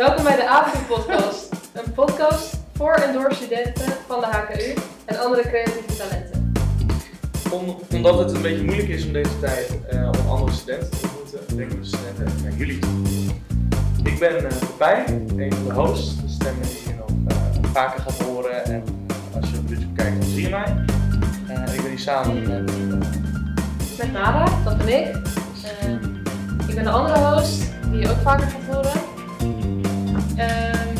Welkom bij de AVU Podcast. Een podcast voor en door studenten van de HKU en andere creatieve talenten. Om- omdat het een beetje moeilijk is om deze tijd eh, om andere studenten te ontmoeten, denken we studenten naar jullie toe. Ik ben Pepijn, een van de hosts, de stemmen die je nog eh, vaker gaat horen en als je op YouTube kijkt dan zie je mij. Eh, ik ben hier samen met Met Nada, dat ben ik. Ik ben de andere host, die je ook vaker gaat horen. Ehm,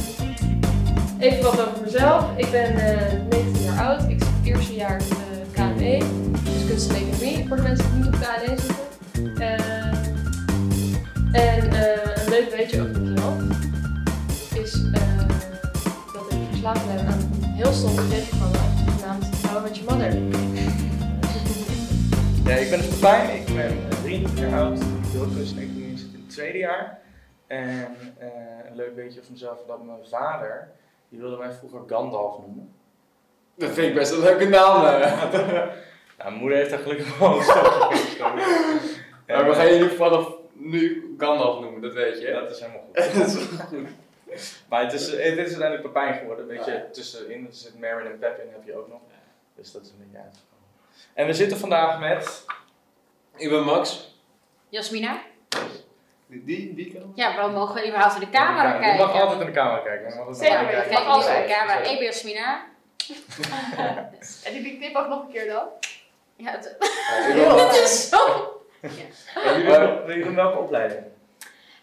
even wat over mezelf. Ik ben eh 19 jaar oud. Ik zit het eerste jaar uh, KME, dus kunst en economie, voor de mensen die niet op KNE zitten. Ehm, en eh, een leuk weetje over mezelf is eh, dat ik verslaafd ben aan een heel stom tv-programma genaamd How Met Your Mother. Ja, ik ben dus ik ben eh, 23 jaar oud, ik doe kunst en economie, zit in het tweede jaar. En eh, een leuk beetje over mezelf, dat mijn vader, die wilde mij vroeger Gandalf noemen. Dat vind ik best een leuke naam. eh. Nou, mijn moeder heeft daar gelukkig wel een gestoken. Maar we gaan je nu vanaf nu Gandalf noemen, dat weet je. Hè? dat is helemaal goed. Dat is goed. Maar het is, het is uiteindelijk Pepijn geworden. Een beetje tussenin zit Marin en Pepin heb je ook nog. Dus dat is een beetje uitgekomen. En we zitten vandaag met... Ik ben Max. Jasmina? Die, die, die kan. Ja, waarom mogen we überhaupt in de camera Ja, kijken? Je mag altijd in de camera kijken. Mag Zeker kijken. Kijk Mag niet in de altijd. camera. Ik ben Jasmina. En die knip ook nog een keer dan? Ja, het, Ja, ik ben- het is zo. En jullie doen- welke opleiding?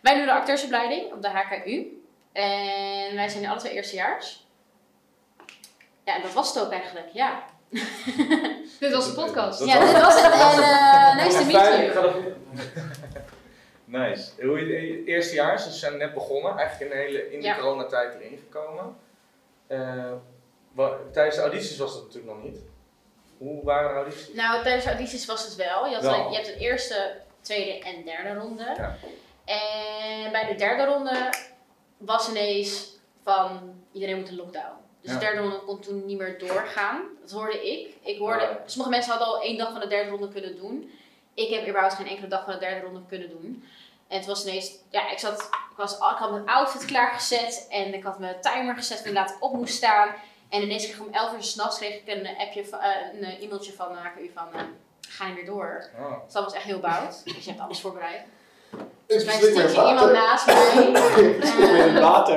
Wij doen de acteursopleiding op de HKU. En wij zijn alle twee eerstejaars. Ja, en dat was het ook eigenlijk, ja. Dit was de podcast. Dat ja, was- dit was het. En eh nice to meet you. Nice. Hoe je eerstejaars, dus ze zijn net begonnen, eigenlijk in de hele in de Ja. coronatijd erin gekomen. Eh, wa- tijdens de audities was dat natuurlijk nog niet. Hoe waren de audities? Nou, tijdens de audities was het wel. Je, had Wel. je hebt de eerste, tweede en derde ronde. Ja. En bij de derde ronde was ineens van iedereen moet een lockdown. Dus Ja. de derde ronde kon toen niet meer doorgaan. Dat hoorde ik. ik hoorde. Sommige mensen hadden al één dag van de derde ronde kunnen doen. Ik heb überhaupt geen enkele dag van de derde ronde kunnen doen. En het was ineens, ja, ik zat, ik, was, ik had mijn outfit klaargezet en ik had mijn timer gezet van laat op moest staan. En ineens kreeg ik om 11 uur s'nachts kreeg ik een eh, appje, van- eh, een eh, e-mailtje van de HKU van eh, ga je weer door. Oh. Dus dat was echt heel bout. Dus je hebt alles voorbereid. Ik Dus mij hier iemand water. naast mij.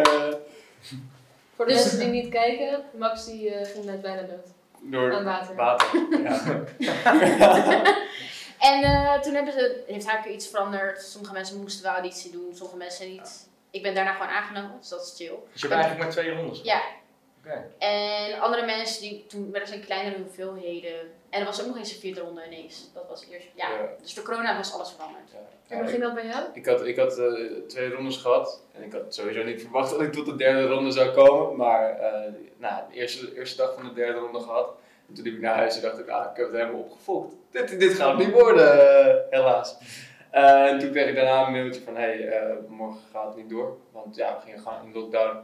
Eh, Voor de Dus- mensen die niet kijken, Max die eh, ging net bijna dood. Door Aan water. water. Ja. En eh, toen hebben ze, heeft HKU iets veranderd. Sommige mensen moesten wel auditie doen, sommige mensen niet. Ik ben daarna gewoon aangenomen, dus dat is chill. Dus je hebt eigenlijk maar twee rondes. Ja. Oké. En andere mensen, die, toen werden ze in kleinere hoeveelheden. En er was ook nog eens een vierde ronde ineens. Dat was eerst, ja. Ja. Dus door corona was alles veranderd. En hoe ging dat bij jou? Ik had, ik had eh, twee rondes gehad en ik had sowieso niet verwacht dat ik tot de derde ronde zou komen. Maar eh, nou, de eerste, eerste dag van de derde ronde gehad. En toen liep ik naar huis en dacht ik, ah, ik heb het helemaal opgefokt. Dit, dit gaat niet worden, eh, helaas. Eh, en toen kreeg ik daarna een mailtje van, hé, hey, eh, morgen gaat het niet door. Want ja, we gingen gewoon in lockdown.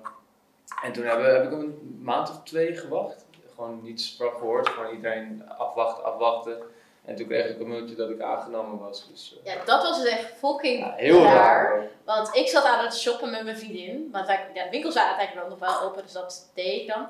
En toen heb, heb ik een maand of twee gewacht. Gewoon niets van gehoord. Gewoon iedereen afwachten, afwachten. En toen kreeg ik een mailtje dat ik aangenomen was. Dus, Ja, dat was dus echt fucking ja, heel raar. Want ik zat aan het shoppen met mijn vriendin. Want ja, de winkels waren eigenlijk nog wel open, dus dat deed ik dan.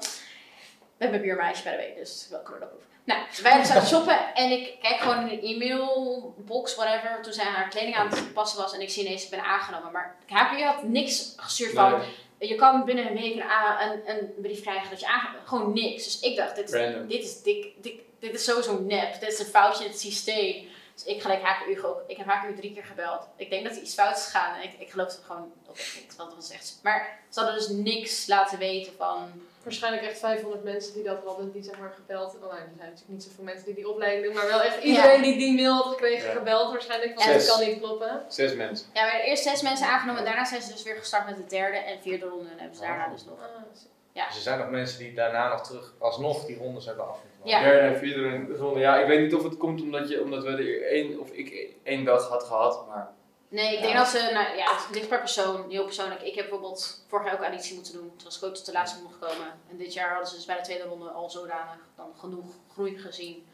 Met mijn buurmeisje bij de week, dus wel proof. Nou, dus wij zijn aan shoppen en ik kijk gewoon in de e-mailbox, whatever, toen zij haar kleding aan het passen was en ik zie ineens, ik ben aangenomen. Maar HPU had niks gestuurd van, je kan binnen een week een, een, een brief krijgen dat je aangenomen Gewoon niks. Dus ik dacht, dit, Random. dit is dik, dik, dit is sowieso nep, dit is een foutje in het systeem. Dus ik gelijk HKU, ge- ik heb HKU drie keer gebeld. Ik denk dat er iets fout is gegaan en ik, ik geloof het gewoon oprecht niet. Want het was echt... Maar ze hadden dus niks laten weten van... Waarschijnlijk echt 500 mensen die dat hadden, die zeg maar gebeld. Oh, nou, er zijn natuurlijk niet zoveel mensen die die opleiding doen, maar wel echt iedereen die die mail had gekregen, Ja. gebeld waarschijnlijk. Van En- dit kan niet kloppen. Zes mensen. Ja, we hebben eerst zes mensen aangenomen. Daarna zijn ze dus weer gestart met de derde en vierde ronde. En hebben ze daarna dus nog... Ah, Dus er zijn nog mensen die daarna nog terug, alsnog die rondes hebben afgenomen. Ja. Derde en vierde ronde. Ja, ik weet niet of het komt omdat, je, omdat we er één, of ik één dag had gehad, maar Nee, ik denk Ja. dat ze... Nou ja, het ligt per persoon. Heel persoonlijk. Ik heb bijvoorbeeld vorig jaar ook auditie moeten doen. Toen was ik ook tot de laatste ronde gekomen. En dit jaar hadden ze dus bij de tweede ronde al zodanig dan genoeg groei gezien.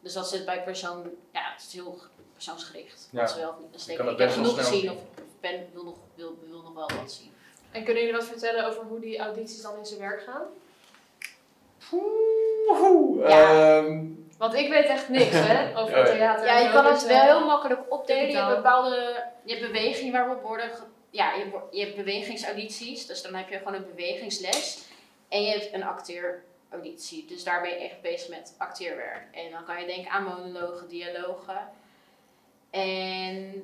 Dus dat zit bij persoon... Ja, het is heel persoonsgericht. Ja. Wat ze wel of niet. Dus ik, kan ik het heb best wel genoeg snel gezien zien. of ben, wil, nog, wil, wil nog wel wat zien. En kunnen jullie wat vertellen over hoe die audities dan in zijn werk gaan? Oeh, Ja. ehm, Want ik weet echt niks hè, over Ja, theater. Ja, je kan het wel eh, heel makkelijk opdelen. Je hebt bepaalde je hebt bewegingen waarop worden. ge- Ja, je, je hebt bewegingsaudities. Dus dan heb je gewoon een bewegingsles. En je hebt een acteerauditie. Dus daar ben je echt bezig met acteerwerk. En dan kan je denken aan monologen, dialogen. En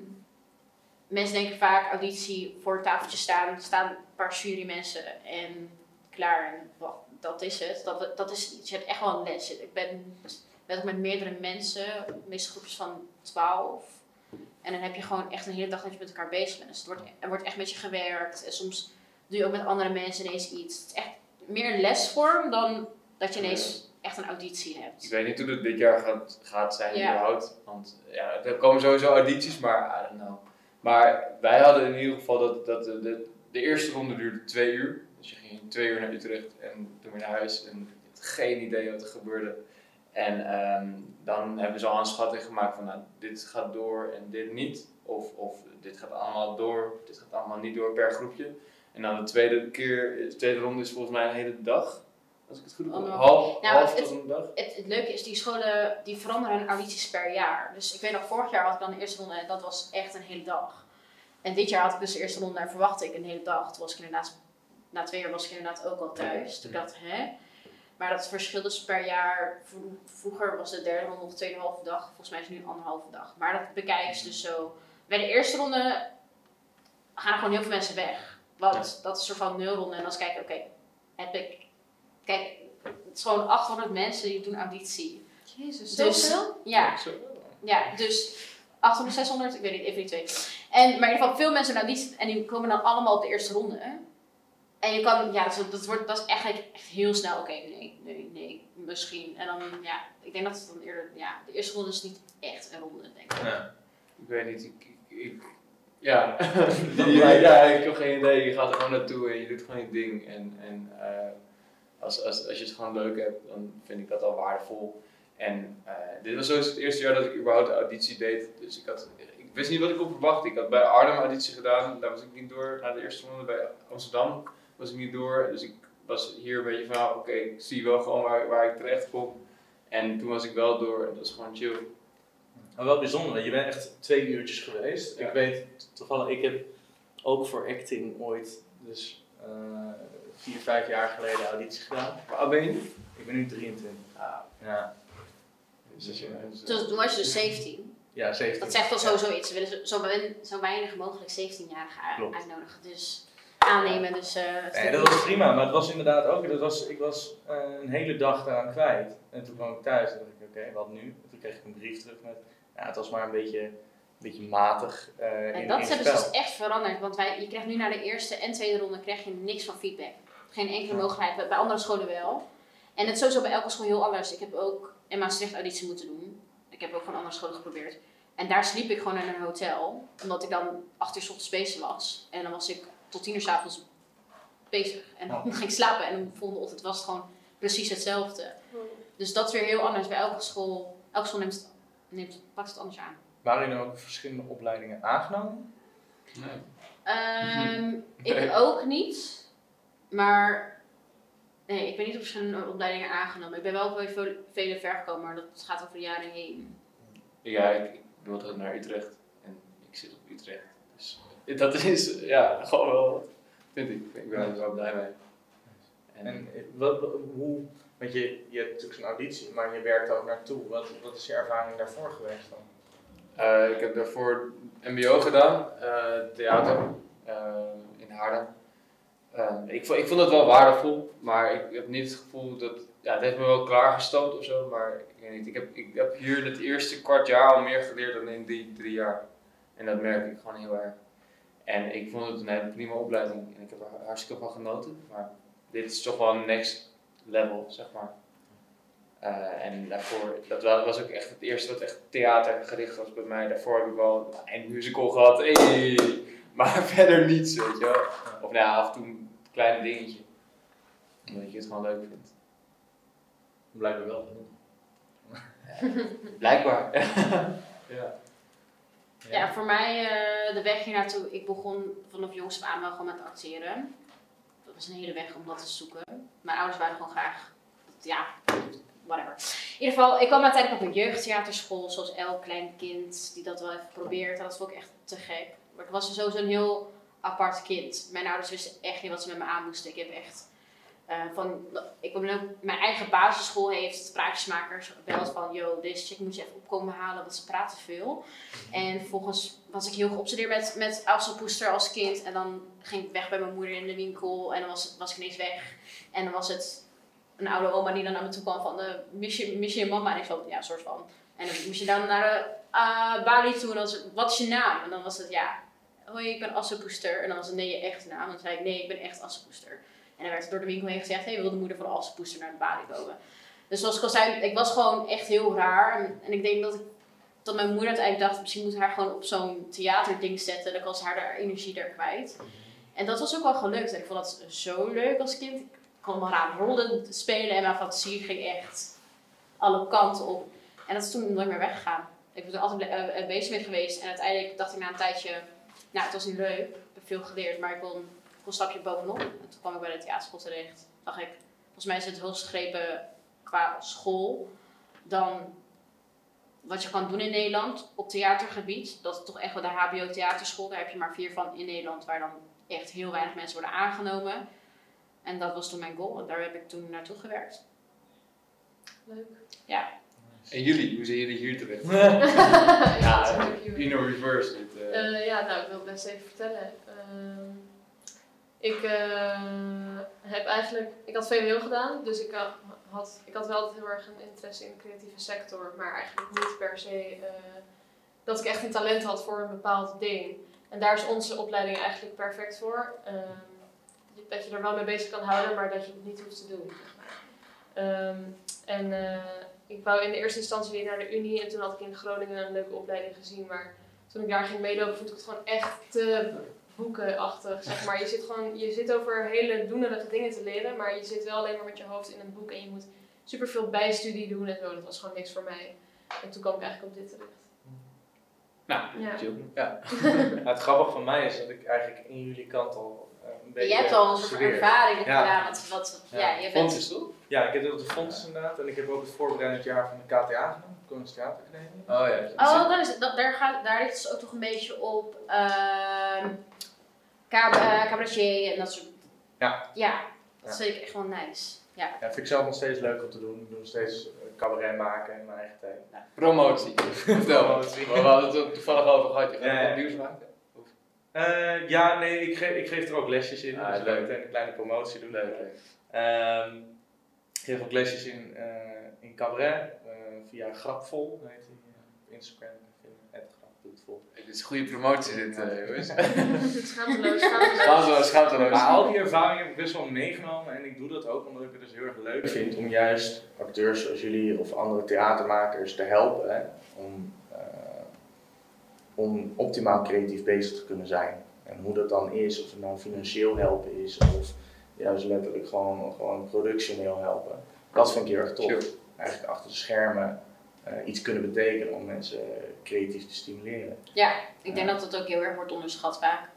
mensen denken vaak auditie voor het tafeltje staan. Er staan een paar jurymensen en klaar. En wat, dat is het. Dat, dat is, je hebt echt wel een les. Ik ben, ook met meerdere mensen, meestal groepjes van 12. En dan heb je gewoon echt een hele dag dat je met elkaar bezig bent. Dus het wordt, er wordt echt met je gewerkt. En soms doe je ook met andere mensen ineens iets. Het is echt meer een lesvorm dan dat je ineens echt een auditie hebt. Ik weet niet hoe het dit jaar gaat, gaat zijn Ja. überhaupt. Want ja, er komen sowieso audities, maar I don't know. Maar wij hadden in ieder geval dat, dat de, de, de eerste ronde duurde twee uur. Dus je ging twee uur naar Utrecht en toen weer naar huis. En geen idee wat er gebeurde. En ehm, dan hebben ze al een schatting gemaakt van nou, dit gaat door en dit niet. Of, of dit gaat allemaal door, dit gaat allemaal niet door per groepje. En dan de tweede keer, de tweede ronde is volgens mij een hele dag. Als ik het goed heb. Half, Nou, half het- tot een dag. Het, het leuke is, die scholen die veranderen hun audities per jaar. Dus ik weet nog, vorig jaar had ik dan de eerste ronde en dat was echt een hele dag. En dit jaar had ik dus de eerste ronde en verwachtte ik een hele dag. Toen was ik inderdaad, na twee jaar was ik inderdaad ook al thuis. Toen dacht ik, hè? Maar dat verschilt dus per jaar. Vro- Vroeger was de derde ronde nog tweeënhalve dag. Volgens mij is het nu anderhalve dag. Maar dat bekijken ze dus zo. Bij de eerste ronde gaan er gewoon heel veel mensen weg. Want dat is een soort van nulronde. En dan kijken, oké, heb ik... Kijk, het is gewoon 800 mensen die doen auditie. Jezus, Dus- zoveel? Ja, Zo. ja, dus 800, 600, ik weet niet, even die twee. En, maar in ieder geval veel mensen doen auditie en die komen dan allemaal op de eerste ronde. En je kan, ja, dat, dat, wordt, dat is eigenlijk echt heel snel, oké, nee, nee, nee, misschien. En dan, ja, ik denk dat het dan eerder, ja, de eerste ronde is niet echt een ronde, denk ik. Ja. Ik weet niet, ik, ik, ik- ja. ja, ja, ik heb geen idee. Je gaat er gewoon naartoe en je doet gewoon je ding. En, en eh, als, als, als je het gewoon leuk hebt, dan vind ik dat al waardevol. En eh, dit was sowieso het eerste jaar dat ik überhaupt de auditie deed. Dus ik, had, ik wist niet wat ik op verwachtte. Ik had bij Arnhem auditie gedaan, daar was ik niet door. Na de eerste ronde bij Amsterdam was ik niet door. Dus ik was hier een beetje van, oké, ik zie wel gewoon waar, waar ik terecht kom. En toen was ik wel door en dat is gewoon chill. Maar wel bijzonder, je bent echt twee uurtjes geweest. Ja. Ik weet toevallig, ik heb ook voor acting ooit, dus eh, vier, vijf jaar geleden auditie gedaan. Oud ben je? Ik ben nu 23. Ah, Ja, dus, ja, dus, toen was je dus 17. ja 17. Dat zegt wel sowieso iets. Ze willen zo, zo, weinig mogelijk 17-jarigen Klopt. uitnodigen. Dus aannemen, dus... eh, Nee, dat was prima, maar het was inderdaad ook, dat was, ik was eh, een hele dag daaraan kwijt. En toen kwam ik thuis en dacht ik, oké, wat nu? En toen kreeg ik een brief terug met, ja, het was maar een beetje, een beetje matig eh En in, dat in hebben ze dus echt veranderd. Want wij, je krijgt nu naar de eerste en tweede ronde krijg je niks van feedback. Geen enkele mogelijkheid. Bij- Bij andere scholen wel. En het is sowieso bij elke school heel anders. Ik heb ook in Maastricht auditie moeten doen. Ik heb ook van andere scholen geprobeerd. En daar sliep ik gewoon in een hotel. Omdat ik dan acht uur 's ochtends bezig was. En dan was ik tot tien uur 's avonds bezig. En dan ging ik slapen. En de volgende ochtend was het gewoon precies hetzelfde. Dus dat is weer heel anders. Bij elke school, elke school neemt het, neemt, pakt het anders aan. Waren er ook verschillende opleidingen aangenomen? nee. Ehm, ik Nee. ook niet. Maar nee, ik ben niet op verschillende opleidingen aangenomen. Ik ben wel bij veel- vele ver gekomen, maar dat gaat over de jaren heen. Ja, ik, ik wilde naar Utrecht en ik zit op Utrecht. Dat is ja, gewoon wel vind ik. Ik ben er wel blij mee. En, En eh, wat, hoe, want je, je hebt natuurlijk zo'n auditie, maar je werkt er ook naartoe. Wat, wat is je ervaring daarvoor geweest dan? eh, ik heb daarvoor MBO gedaan, eh, theater in Haarlem. Ik, vond, ik vond het wel waardevol, maar ik heb niet het gevoel dat. Ja, het heeft me wel klaargestoomd of zo, maar ik weet niet. Ik heb, ik heb hier het eerste kwart jaar al meer geleerd dan in die drie jaar. En dat merk ik gewoon heel erg. En ik vond het een hele prima opleiding en ik heb er hartstikke van genoten. Maar dit is toch wel een next level, zeg maar. Eh, en daarvoor, dat wa- was ook echt het eerste wat echt theatergericht was bij mij. Daarvoor heb ik wel een musical gehad, hey, maar verder niets, weet je wel. Of nou ja, af en toe een klein dingetje. Omdat je het gewoon leuk vindt. Blijkbaar wel. Blijkbaar. ja. Ja, voor mij eh, de weg hier naartoe. Ik begon vanaf jongs af aan wel gewoon met acteren. dat was een hele weg om dat te zoeken. Mijn ouders waren gewoon graag, ja, whatever. In ieder geval, ik kwam uiteindelijk op een jeugdtheaterschool, zoals elk klein kind die dat wel even probeert. Dat vond ik echt te gek. Maar ik was sowieso een heel apart kind. Mijn ouders wisten echt niet wat ze met me aan moesten. Ik heb echt eh, van, ik ben ook, mijn eigen basisschool heeft praatjesmakers gebeld van, yo, deze chick moet je even opkomen halen, want ze praten veel. En vervolgens was ik heel geobsedeerd met, met Asselpoester als kind. En dan ging ik weg bij mijn moeder in de winkel en dan was, was ik ineens weg. En dan was het een oude oma die dan naar me toe kwam van, uh, mis, je, mis je mama? En ik ja, soort van. En dan moest je dan naar de uh, Bali toe en dan was het, wat is je naam? En dan was het, ja, hoi, ik ben Asselpoester. En dan was het, nee, je echte naam. En dan zei ik, nee, ik ben echt Asselpoester. En dan werd door de winkel heen gezegd, hey, wil de moeder van de Asselpoester naar de Bali komen? Dus zoals ik al zei, ik was gewoon echt heel raar. En, en ik denk dat ik dat mijn moeder uiteindelijk dacht, misschien moet haar gewoon op zo'n theaterding zetten. Dan kan ze haar, energie daar kwijt. En dat was ook wel gelukt. Ik vond dat zo leuk als kind. Ik kon allemaal raar rollen spelen en mijn fantasie ging echt alle kanten op. En dat is toen nooit meer weggegaan. Ik ben er altijd uh, bezig mee geweest. En uiteindelijk dacht ik na een tijdje, nou het was niet leuk. Ik heb veel geleerd, maar ik wil een, stapje bovenop. En toen kwam ik bij de theaterschool terecht. dacht ik, volgens mij is het hoogstgrepen qua school dan wat je kan doen in Nederland op theatergebied. Dat is toch echt wel de HBO theaterschool. Daar heb je maar vier van in Nederland, waar dan echt heel weinig mensen worden aangenomen. En dat was toen mijn goal. En daar heb ik toen naartoe gewerkt. Leuk. Ja. En jullie, hoe zijn jullie hier terecht? ja, joh. in a reverse. Dit, eh. Eh, ja, nou, ik wil het best even vertellen. Ehm, ik eh, heb eigenlijk, ik had VWO gedaan, dus ik had, ik had wel heel erg een interesse in de creatieve sector, maar eigenlijk niet per se eh, dat ik echt een talent had voor een bepaald ding. En daar is onze opleiding eigenlijk perfect voor. Ehm, dat je er wel mee bezig kan houden, maar dat je het niet hoeft te doen. Ehm, en eh, ik wou in de eerste instantie weer naar de Unie en toen had ik in Groningen een leuke opleiding gezien, maar toen ik daar ging meelopen vond ik het gewoon echt te boekenachtig, zeg maar. Je zit gewoon, je zit over hele doenerige dingen te leren, maar je zit wel alleen maar met je hoofd in een boek en je moet superveel bijstudie doen en zo. Dat was gewoon niks voor mij. En toen kwam ik eigenlijk op dit terecht. Nou, Ja. chill. Ja. Nou, het grappige van mij is dat ik eigenlijk in jullie kant al eh, een beetje Je hebt al een soort ervaring Ja. gedaan. Wat, wat, ja. Ja. je bent, Fontes toch? Ja, ik heb op de fonds inderdaad en ik heb ook het voorbereidend jaar van de KTA gedaan, Koninklijke Theateracademie. Oh ja. Oh, dan is, dat, daar, gaat, daar ligt het ook toch een beetje op ehm cab- eh, cabaretier en dat soort... Ja. Ja, dat Ja. vind ik echt wel nice. Ja. Ja, vind ik zelf nog steeds leuk om te doen. Ik doe nog steeds eh, cabaret maken in mijn eigen tijd. Promotie. Promotie. We hadden het ook toevallig over gehad. Je gaat Ja, nieuws maken. Eh, ja, nee, ik, ge ik geef er ook lesjes in. Ah, dus leuk. een kleine promotie doen. Leuk, leuk. Ehm, ik geef ook lesjes in, eh, in cabaret via Grapvol, heet die eh, op Instagram. Het grap doet vol. Dit is goede promotie dit, eh, jongens. Schaamteloos, schaamteloos. Maar al die ervaringen heb ik best wel meegenomen en ik doe dat ook omdat ik het dus heel erg leuk vind om juist acteurs zoals jullie of andere theatermakers te helpen hè, om, eh, om optimaal creatief bezig te kunnen zijn. En hoe dat dan is, of het nou financieel helpen is of juist letterlijk gewoon, gewoon productioneel helpen. Dat vind ik heel erg tof. Eigenlijk achter de schermen eh, iets kunnen betekenen om mensen creatief te stimuleren. Ja, ik denk dat dat ook heel erg wordt onderschat vaak.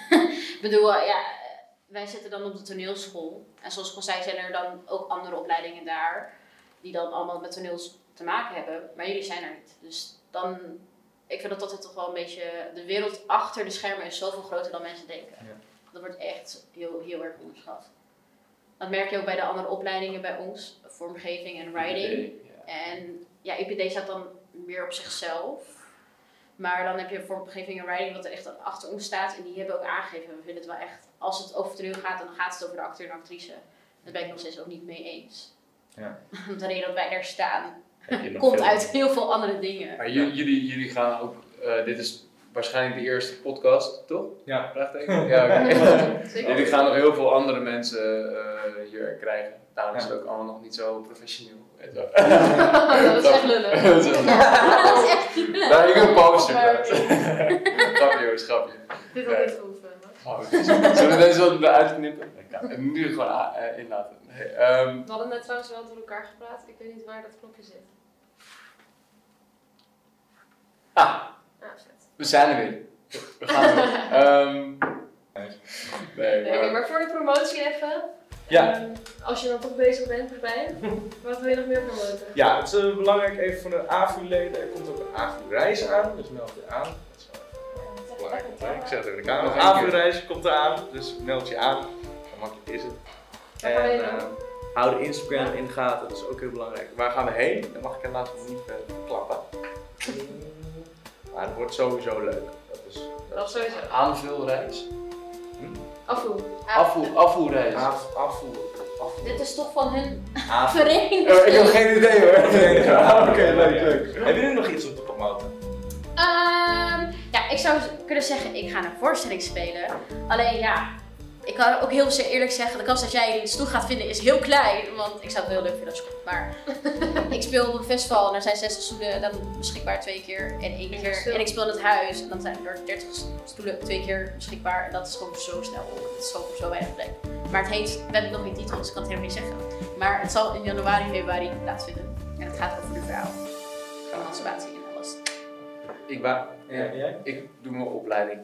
ik bedoel, eh, ja, wij zitten dan op de toneelschool. En zoals ik al zei, zijn er dan ook andere opleidingen daar. Die dan allemaal met toneels te maken hebben. Maar jullie zijn er niet. Dus dan, ik vind dat dat toch wel een beetje... De wereld achter de schermen is zoveel groter dan mensen denken. Ja. Dat wordt echt heel, heel erg onderschat. Dat merk je ook bij de andere opleidingen bij ons. Vormgeving en writing. En ja, EPD staat dan meer op zichzelf. Maar dan heb je vormgeving en writing wat er echt achter ons staat. En die hebben ook aangegeven, we vinden het wel echt, als het over toneel gaat, dan gaat het over de acteur en actrice. Daar ben ik nog steeds ook niet mee eens. Ja. de reden dat wij daar staan, komt veel- uit heel veel andere dingen. Maar jullie, jullie gaan ook, eh, dit is waarschijnlijk de eerste podcast, toch? Ja. Vraagteken? Ja. Jullie gaan nog heel veel andere mensen eh, hier krijgen. Daarom is het ook allemaal nog niet zo professioneel. Dat is echt lullig. Dat is echt- leuk. Daar hing een poster grapje jongens, grapje. Dit had niet gehoeven. Max. Oh. Zullen we deze wel eruit knippen? En nu gewoon a- eh, inlaten. Nee, ehm, We hadden net trouwens wel door elkaar gepraat. Ik weet niet waar dat knopje zit. ah. We zijn er weer. We gaan door. Ehm, Nee, Nee, maar... maar voor de promotie even. Ja. Ehm, als je dan toch bezig bent, Pepijn, wat wil je nog meer promoten? Ja, het is eh, belangrijk even voor de AVU-leden. Er komt ook een AVU-reis aan, dus meld je aan. Dat is wel belangrijk te zeggen. Ik zeg het even in de kamer. Nog De één keer. AVU-reis komt eraan, dus meld je aan. Zo makkelijk is het. Waar ga je En dan? eh, hou de Instagram in de gaten, dat is ook heel belangrijk. Waar gaan we heen? Dat mag ik helaas nog niet uh, verklappen. Maar het wordt sowieso leuk. Dat is, dat Dat is sowieso. Aanvulreis. Afvoer. Afvoer, afvoerreis. af, afvoer. afvoer. Dit is toch van hun vereniging? Eh, ik heb geen idee hoor. Oké, leuk, leuk. Hebben jullie nog iets om te promoten? Ehm, ja, ik zou kunnen zeggen, ik ga een voorstelling spelen. Alleen ja, ik kan ook heel eerlijk zeggen, de kans dat jij een stoel gaat vinden is heel klein. Want ik zou het heel leuk vinden als je komt. Maar ik speel op een festival en er zijn 60 stoelen dan beschikbaar twee keer en één keer. En ik speel in het huis en dan zijn er 30 stoelen twee keer beschikbaar. En dat is gewoon zo snel op. Het is gewoon zo weinig plek. Maar het heet, we hebben nog geen titel, dus ik kan het helemaal niet zeggen. Maar het zal in januari, februari plaatsvinden. En het gaat over de vrouw. Emancipatie en alles. Ik, ba- Ja, jij? ik doe mijn opleiding.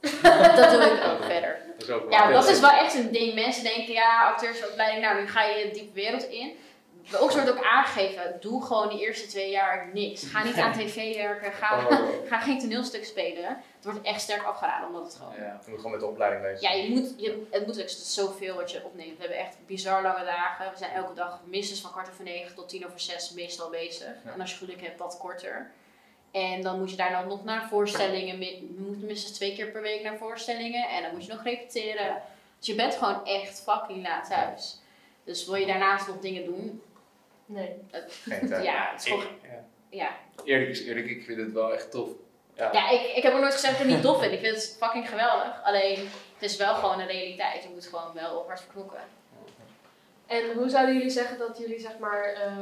Dat doe ik ook verder. Dat is ook Ja, wel- dat is wel echt een ding. Mensen denken, ja, acteursopleiding, nou, nu ga je de diepe wereld in. Ons wordt ook aangegeven, doe gewoon die eerste twee jaar niks. Ga niet aan tv werken, ga, Oh. ga geen toneelstuk spelen. Het wordt echt sterk afgeraden, omdat het gewoon... Ja. Je moet gewoon met de opleiding bezig. Ja, je moet, je, het moet ook zoveel wat je opneemt. We hebben echt bizar lange dagen. We zijn elke dag minstens van kwart over negen tot tien over zes meestal bezig. Ja. En als je geluk hebt, wat korter. En dan moet je daar dan nog naar voorstellingen. Je moet minstens twee keer per week naar voorstellingen. En dan moet je nog repeteren. Dus je bent gewoon echt fucking laat thuis. Dus wil je daarnaast nog dingen doen? Nee. Geen tijd. Ja, het is gewoon... Ik- ja. Ja, Eerlijk is eerlijk, ik vind het wel echt tof. Ja. ja ik, ik heb ook nooit gezegd dat ik het niet tof vind. Ik vind het fucking geweldig. Alleen, het is wel gewoon een realiteit. Je moet gewoon wel hard voor knokken. En hoe zouden jullie zeggen dat jullie zeg maar eh,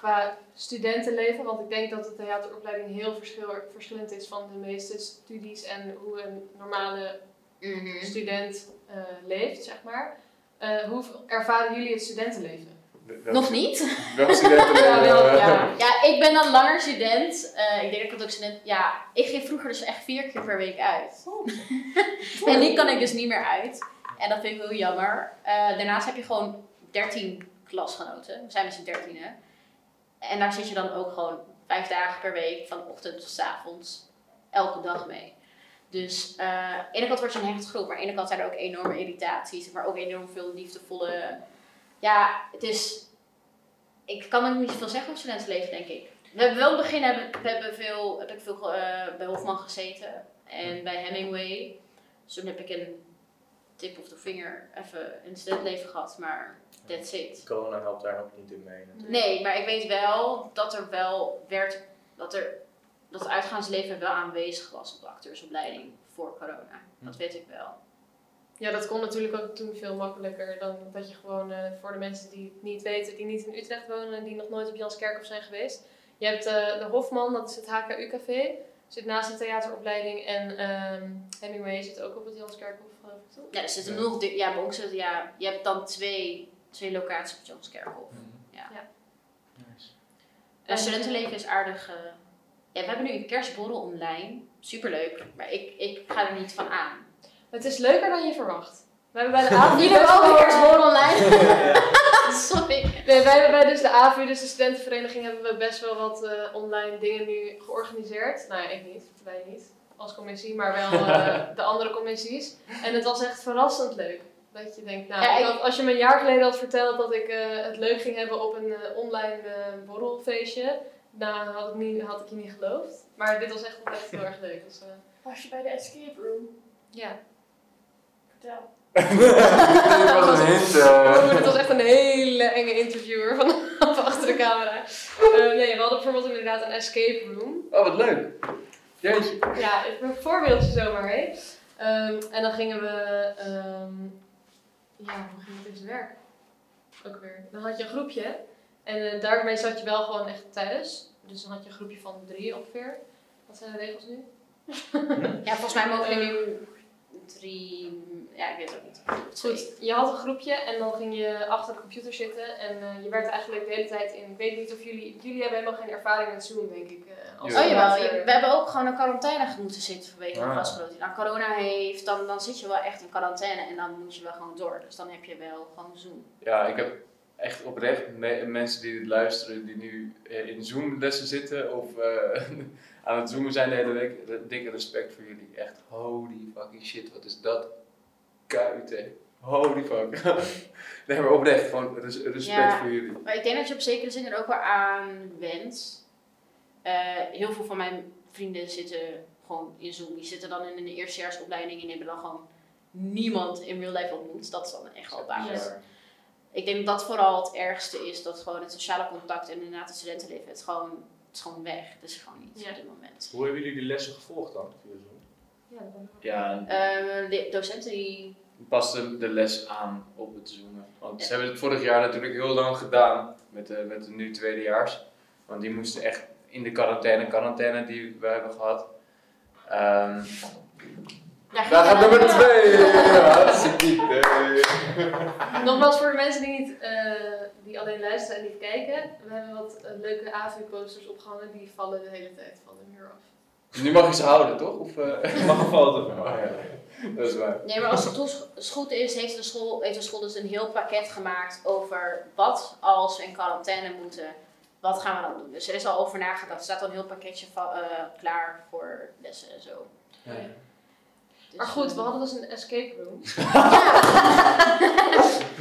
qua studentenleven, want ik denk dat de theateropleiding heel verschil, verschillend is van de meeste studies en hoe een normale Mhm. student eh, leeft, zeg maar. Eh, hoe ervaren jullie het studentenleven? Nog niet? Ja, wel, ja. Ja, ik ben dan langer student. Eh, ik denk dat ik ook student... Ja, ik ging vroeger dus echt vier keer per week uit. en nu kan ik dus niet meer uit. En dat vind ik heel jammer. Eh, daarnaast heb je gewoon 13 klasgenoten. We zijn met z'n dertienen. En daar zit je dan ook gewoon vijf dagen per week, van ochtend tot avonds, elke dag mee. Dus eh, aan de ene kant wordt je een hechte groep, maar aan de ene kant zijn er ook enorme irritaties, maar ook enorm veel liefdevolle. Ja, het is. Ik kan ook niet zoveel zeggen over studentenleven, denk ik. We hebben wel in het begin hebben, we hebben veel, heb ik veel eh, bij Hofman gezeten en bij Hemingway. Dus toen heb ik een tip of de vinger even in het studentenleven gehad, maar that's it. Corona helpt daar ook niet in mee. natuurlijk. Nee, maar ik weet wel dat er wel werd, dat er, dat het uitgaansleven wel aanwezig was op de acteursopleiding voor corona. Dat weet ik wel. Ja, dat kon natuurlijk ook toen veel makkelijker dan dat je gewoon eh, voor de mensen die het niet weten, die niet in Utrecht wonen en die nog nooit op Janskerkhof zijn geweest. Je hebt eh, de Hofman, dat is het HKU-café, zit naast de theateropleiding en ehm, Hemingway zit ook op het Janskerkhof, geloof ik toch? Ja, er zitten Ja. nog, ja, bij ons zit, ja, je hebt dan twee, twee locaties op Jonskerkhof. Ja. Nice. Het studentenleven is aardig. eh, ja, we hebben nu een kerstborrel online. Superleuk, maar ik, ik ga er niet van aan. Het is leuker dan je verwacht. We hebben bij de AVU Jullie hebben ook een kerstborrel online? Sorry. Nee, wij hebben bij dus de AVU, dus de studentenvereniging, hebben we best wel wat eh, online dingen nu georganiseerd. Nou ja, ik niet, wij niet als commissie, maar wel eh, de andere commissies. En het was echt verrassend leuk. Dat je denkt, nou, Ja, ik ik- had- als je me een jaar geleden had verteld dat ik eh, het leuk ging hebben op een eh, online borrelfeestje, nou had ik, niet, had ik je niet geloofd. Maar dit was echt, echt heel erg leuk. Dus, eh, Was je bij de escape room? ja. Vertel. Dit was een hint. eh. Het was echt een hele enge interviewer vanaf achter de camera. Eh, nee, we hadden bijvoorbeeld inderdaad een escape room. Oh, wat leuk. Jeetje. Ja, een voorbeeldje zomaar, hè. Ehm, en dan gingen we... ehm, ja, hoe ging het in zijn werk? Ook weer. Dan had je een groepje. En eh, daarmee zat je wel gewoon echt thuis. Dus dan had je een groepje van drie ongeveer. Wat zijn de regels nu? Ja, volgens mij mogen we nu drie, ja ik weet het ook niet. Goed, je had een groepje en dan ging je achter de computer zitten en eh, je werd eigenlijk de hele tijd in. Ik weet niet of jullie. Jullie hebben helemaal geen ervaring met Zoom, denk ik. eh, als Ja. Oh jawel, je- we hebben ook gewoon in quarantaine moeten zitten vanwege een Ah. vastgeloot die nou corona heeft. Dan, dan zit je wel echt in quarantaine en dan moet je wel gewoon door. Dus dan heb je wel gewoon Zoom. Ja, ik heb echt oprecht me- mensen die dit luisteren, die nu eh, in Zoom-lessen zitten of eh, aan het zoomen zijn de hele week. Dikke respect voor jullie. Echt, holy fucking shit, wat is dat? KUT. Holy fuck. nee, maar oprecht, gewoon res- respect Ja. voor jullie. Maar ik denk dat je op zekere zin er ook wel aan went. Eh, heel veel van mijn vrienden zitten gewoon in Zoom. Die zitten dan in een eerstejaarsopleiding en hebben dan gewoon niemand in real life ontmoet. Dat is dan echt wel basis. Ja. Ik denk dat dat vooral het ergste is. Dat gewoon het sociale contact en inderdaad het studentenleven. Het gewoon, is gewoon weg. Het is gewoon niet Ja. op dit moment. Hoe hebben jullie die lessen gevolgd dan? Ja, dat ben ik. Ja, Eh, de docenten die... paste de les aan op het zoomen. Want ze hebben het vorig jaar natuurlijk heel lang gedaan met de, met de nu tweedejaars. Want die moesten echt in de quarantaine, quarantaine die we hebben gehad. Ehm Daar gaat nummer twee! Hartstikke idee. Nogmaals voor de mensen die, niet, eh, die alleen luisteren en niet kijken. We hebben wat eh, leuke AVU-posters opgehangen. Die vallen de hele tijd van de muur af. Nu mag je ze houden, toch? Of, eh? Ik mag een foto van Oh, maken. ja. Dat is waar. Nee, maar als het dus goed is, heeft de, school, heeft de school dus een heel pakket gemaakt over wat als we in quarantaine moeten, wat gaan we dan doen. Dus er is al over nagedacht. Er staat al een heel pakketje eh, klaar voor lessen en zo. Ja. Dus, Maar goed, eh, we hadden dus een escape room.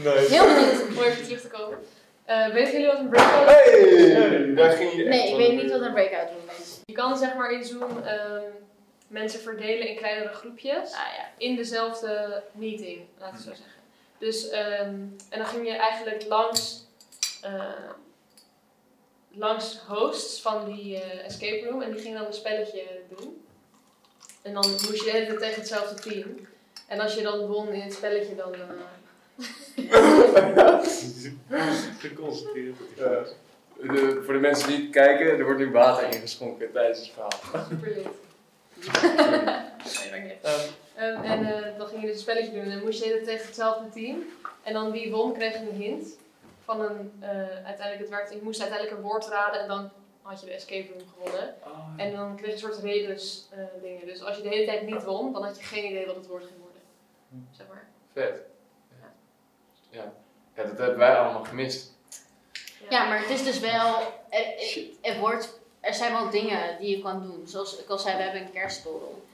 Nee. Heel benieuwd. Om even terug te komen. Eh weten jullie wat een breakout Hey! Daar ging je Nee, ik weet niet wat een breakout room is. Je kan zeg maar in Zoom ehm, mensen verdelen in kleinere groepjes. Ah ja. in dezelfde meeting, laten we zo zeggen. Dus, ehm, en dan ging je eigenlijk langs, eh, langs hosts van die eh, escape room en die gingen dan een spelletje doen. En dan moest je de hele tijd tegen hetzelfde team. En als je dan won in het spelletje, dan. eh, Geconcentreerd. Ja. De- voor de mensen die het kijken, er wordt nu water ingeschonken tijdens het verhaal. super lit. Nee. Ehm, Ehm, en eh, dan ging je dus een spelletje doen en dan moest je tijd tegen hetzelfde team. En dan wie won kreeg een hint van een, eh, uiteindelijk het werd, je moest uiteindelijk een woord raden en dan had je de escape room gewonnen. En dan kreeg je een soort rebus eh, dingen. Dus als je de hele tijd niet won, dan had je geen idee wat het woord ging worden. Zeg maar. Vet. Ja. ja, dat hebben wij allemaal gemist. Ja, maar het is dus wel. Er, er, Shit. er wordt, er zijn wel dingen die je kan doen. Zoals ik al zei, we hebben een kerstborrel.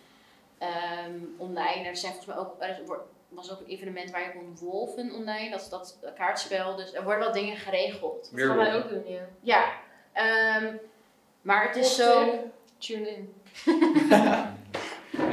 Ehm online. Er zijn volgens mij ook. Er wordt- was ook een evenement waar je kon wolven online. Dat is dat kaartspel. Dus er worden wel dingen geregeld. Dat gaan wij ook doen, ja. Ja. Ehm, maar het is zo. Tune in.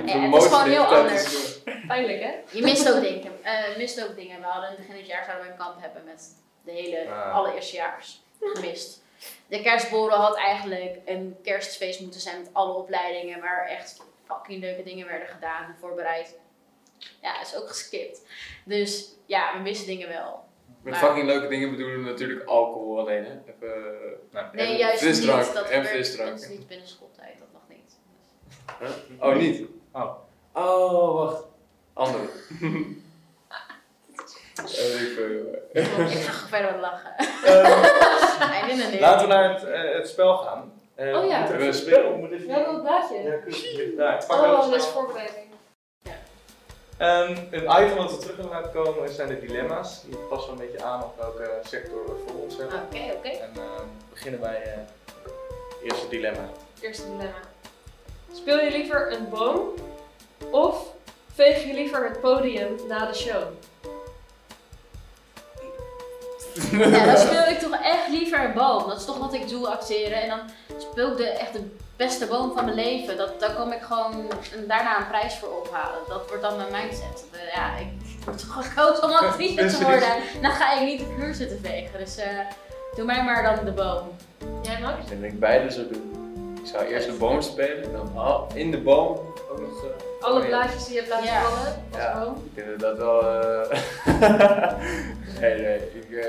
Ja, het is gewoon heel anders. Pijnlijk, hè? Je mist ook dingen. eh, mist ook dingen. We hadden begin dit jaar zouden we een kamp hebben met de hele Ah. allereerstejaars. Gemist. De kerstborrel had eigenlijk een kerstfeest moeten zijn met alle opleidingen, waar echt fucking leuke dingen werden gedaan en voorbereid. Ja, is ook geskipt. Dus ja, we missen dingen wel. Met Maar- fucking leuke dingen bedoelen we natuurlijk alcohol alleen, hè? Even, nou, Nee, en juist niet. Dat, en gebeurt- frisdrank. dat is niet binnen schooltijd, dat mag niet. Oh, niet? Oh. Oh, wacht. Andere. Eh, ik, eh, Ik ga verder wat lachen. Ehm, Nee, laten we naar het, eh, het spel gaan. Eh, Oh ja. we spelen. hebben een blaadje. Ja, kun- daar, pak Oh, dat is voorbereiding. Ehm, een item wat we terug willen laten komen zijn de dilemma's. Die passen een beetje aan op welke sector we voor ons hebben. Oké, oké. En ehm, beginnen bij eh, het eerste dilemma. Eerste dilemma. Speel je liever een boom of veeg je liever het podium na de show? Ja, dan speel ik toch echt liever een boom. Dat is toch wat ik doe, acteren. En dan speel ik de, echt de beste boom van mijn leven. Dat, daar kom ik gewoon een- daarna een prijs voor ophalen. Dat wordt dan mijn mindset. De- ja, ik toch gekozen om actrice te worden. Dan ga ik niet de vloer zitten vegen. Dus eh, doe mij maar dan de boom. Jij Max? Ik denk dat ik beide zou doen. Ik zou eerst de boom spelen, dan in de boom ook nog. Alle blaadjes die je hebt laten Ja. vallen als Ja. boom? Ik denk dat wel. eh, nee, nee, ik, eh,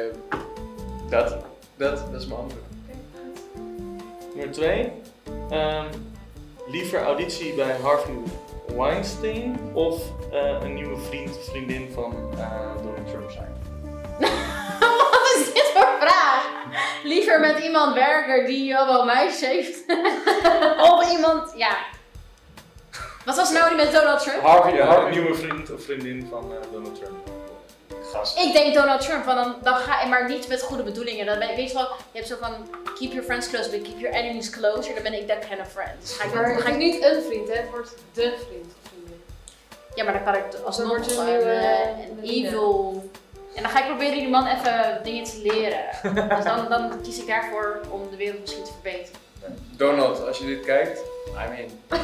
dat, dat, dat is mijn antwoord. Nummer 2. liever auditie bij Harvey Weinstein of eh, een nieuwe vriend of vriendin van eh, Donald Trump zijn? Wat is dit voor vraag? Liever met iemand werken die allemaal meisjes heeft. of iemand, ja. Wat was nou die met Donald Trump? Harvey, Ja, een Harvey. nieuwe vriend of vriendin van eh, Donald Trump. Gast. Ik denk Donald Trump, want dan, dan ga maar niet met goede bedoelingen. Dan ben ik, weet je wel, je hebt zo van keep your friends close, but keep your enemies closer. Dan ben ik that kind of friend. Dus ga ik, Maar dan ga ik, niet een vriend, hè? het wordt de vriend ja, maar dan kan ik alsnog je gewoon nieuwe eh, een Melina. evil. En dan ga ik proberen die man even dingen te leren. dus dan, dan kies ik daarvoor om de wereld misschien te verbeteren. Donald, als je dit kijkt, I mean.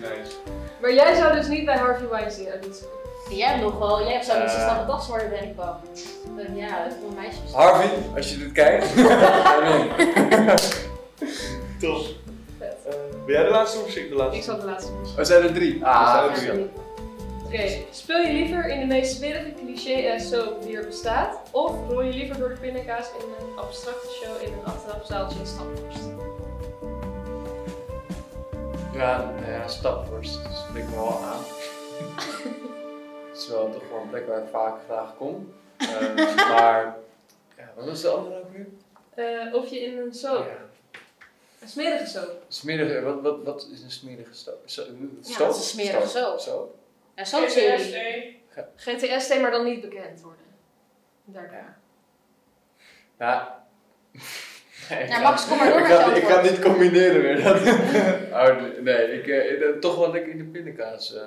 Nice. Maar jij zou dus niet bij Harvey Weinstein auditie. Jij hebt nog wel, jij hebt zo'n Eh. uh, snelle paswoorden ben ik. Eh, Ja, dat is wel een meisje. Harvey, als je dit kijkt. Top. Vet. Eh, ben jij de laatste of ik de laatste? Ik zal de laatste doen. We zijn er drie. Ah, zijn er drie. Oké, speel je liever in de meest smerige cliché en soap die er bestaat? Of rol je liever door de pindakaas in een abstracte show in een achterafzaaltje in Stamford? Ja, nou ja, stapworst. Dat spreekt me wel aan. Het is wel toch wel een plek waar ik vaak graag kom. Eh, maar, ja, wat was de andere ook weer? Eh, of je in een soap, Ja. een smerige soap. Smerige, wat, wat, wat is een smerige stoop? Zo, Ja, wat is een smerige soap? Zo. Ja, zo'n serie. GTST, maar dan niet bekend worden. Daarna. Ja. ik Ja, ga- Max, kom maar door ik met ga, je ik ga antwoord. niet combineren weer. Dat, oh, nee, ik, eh, toch wel lekker in de pindakaas. eh.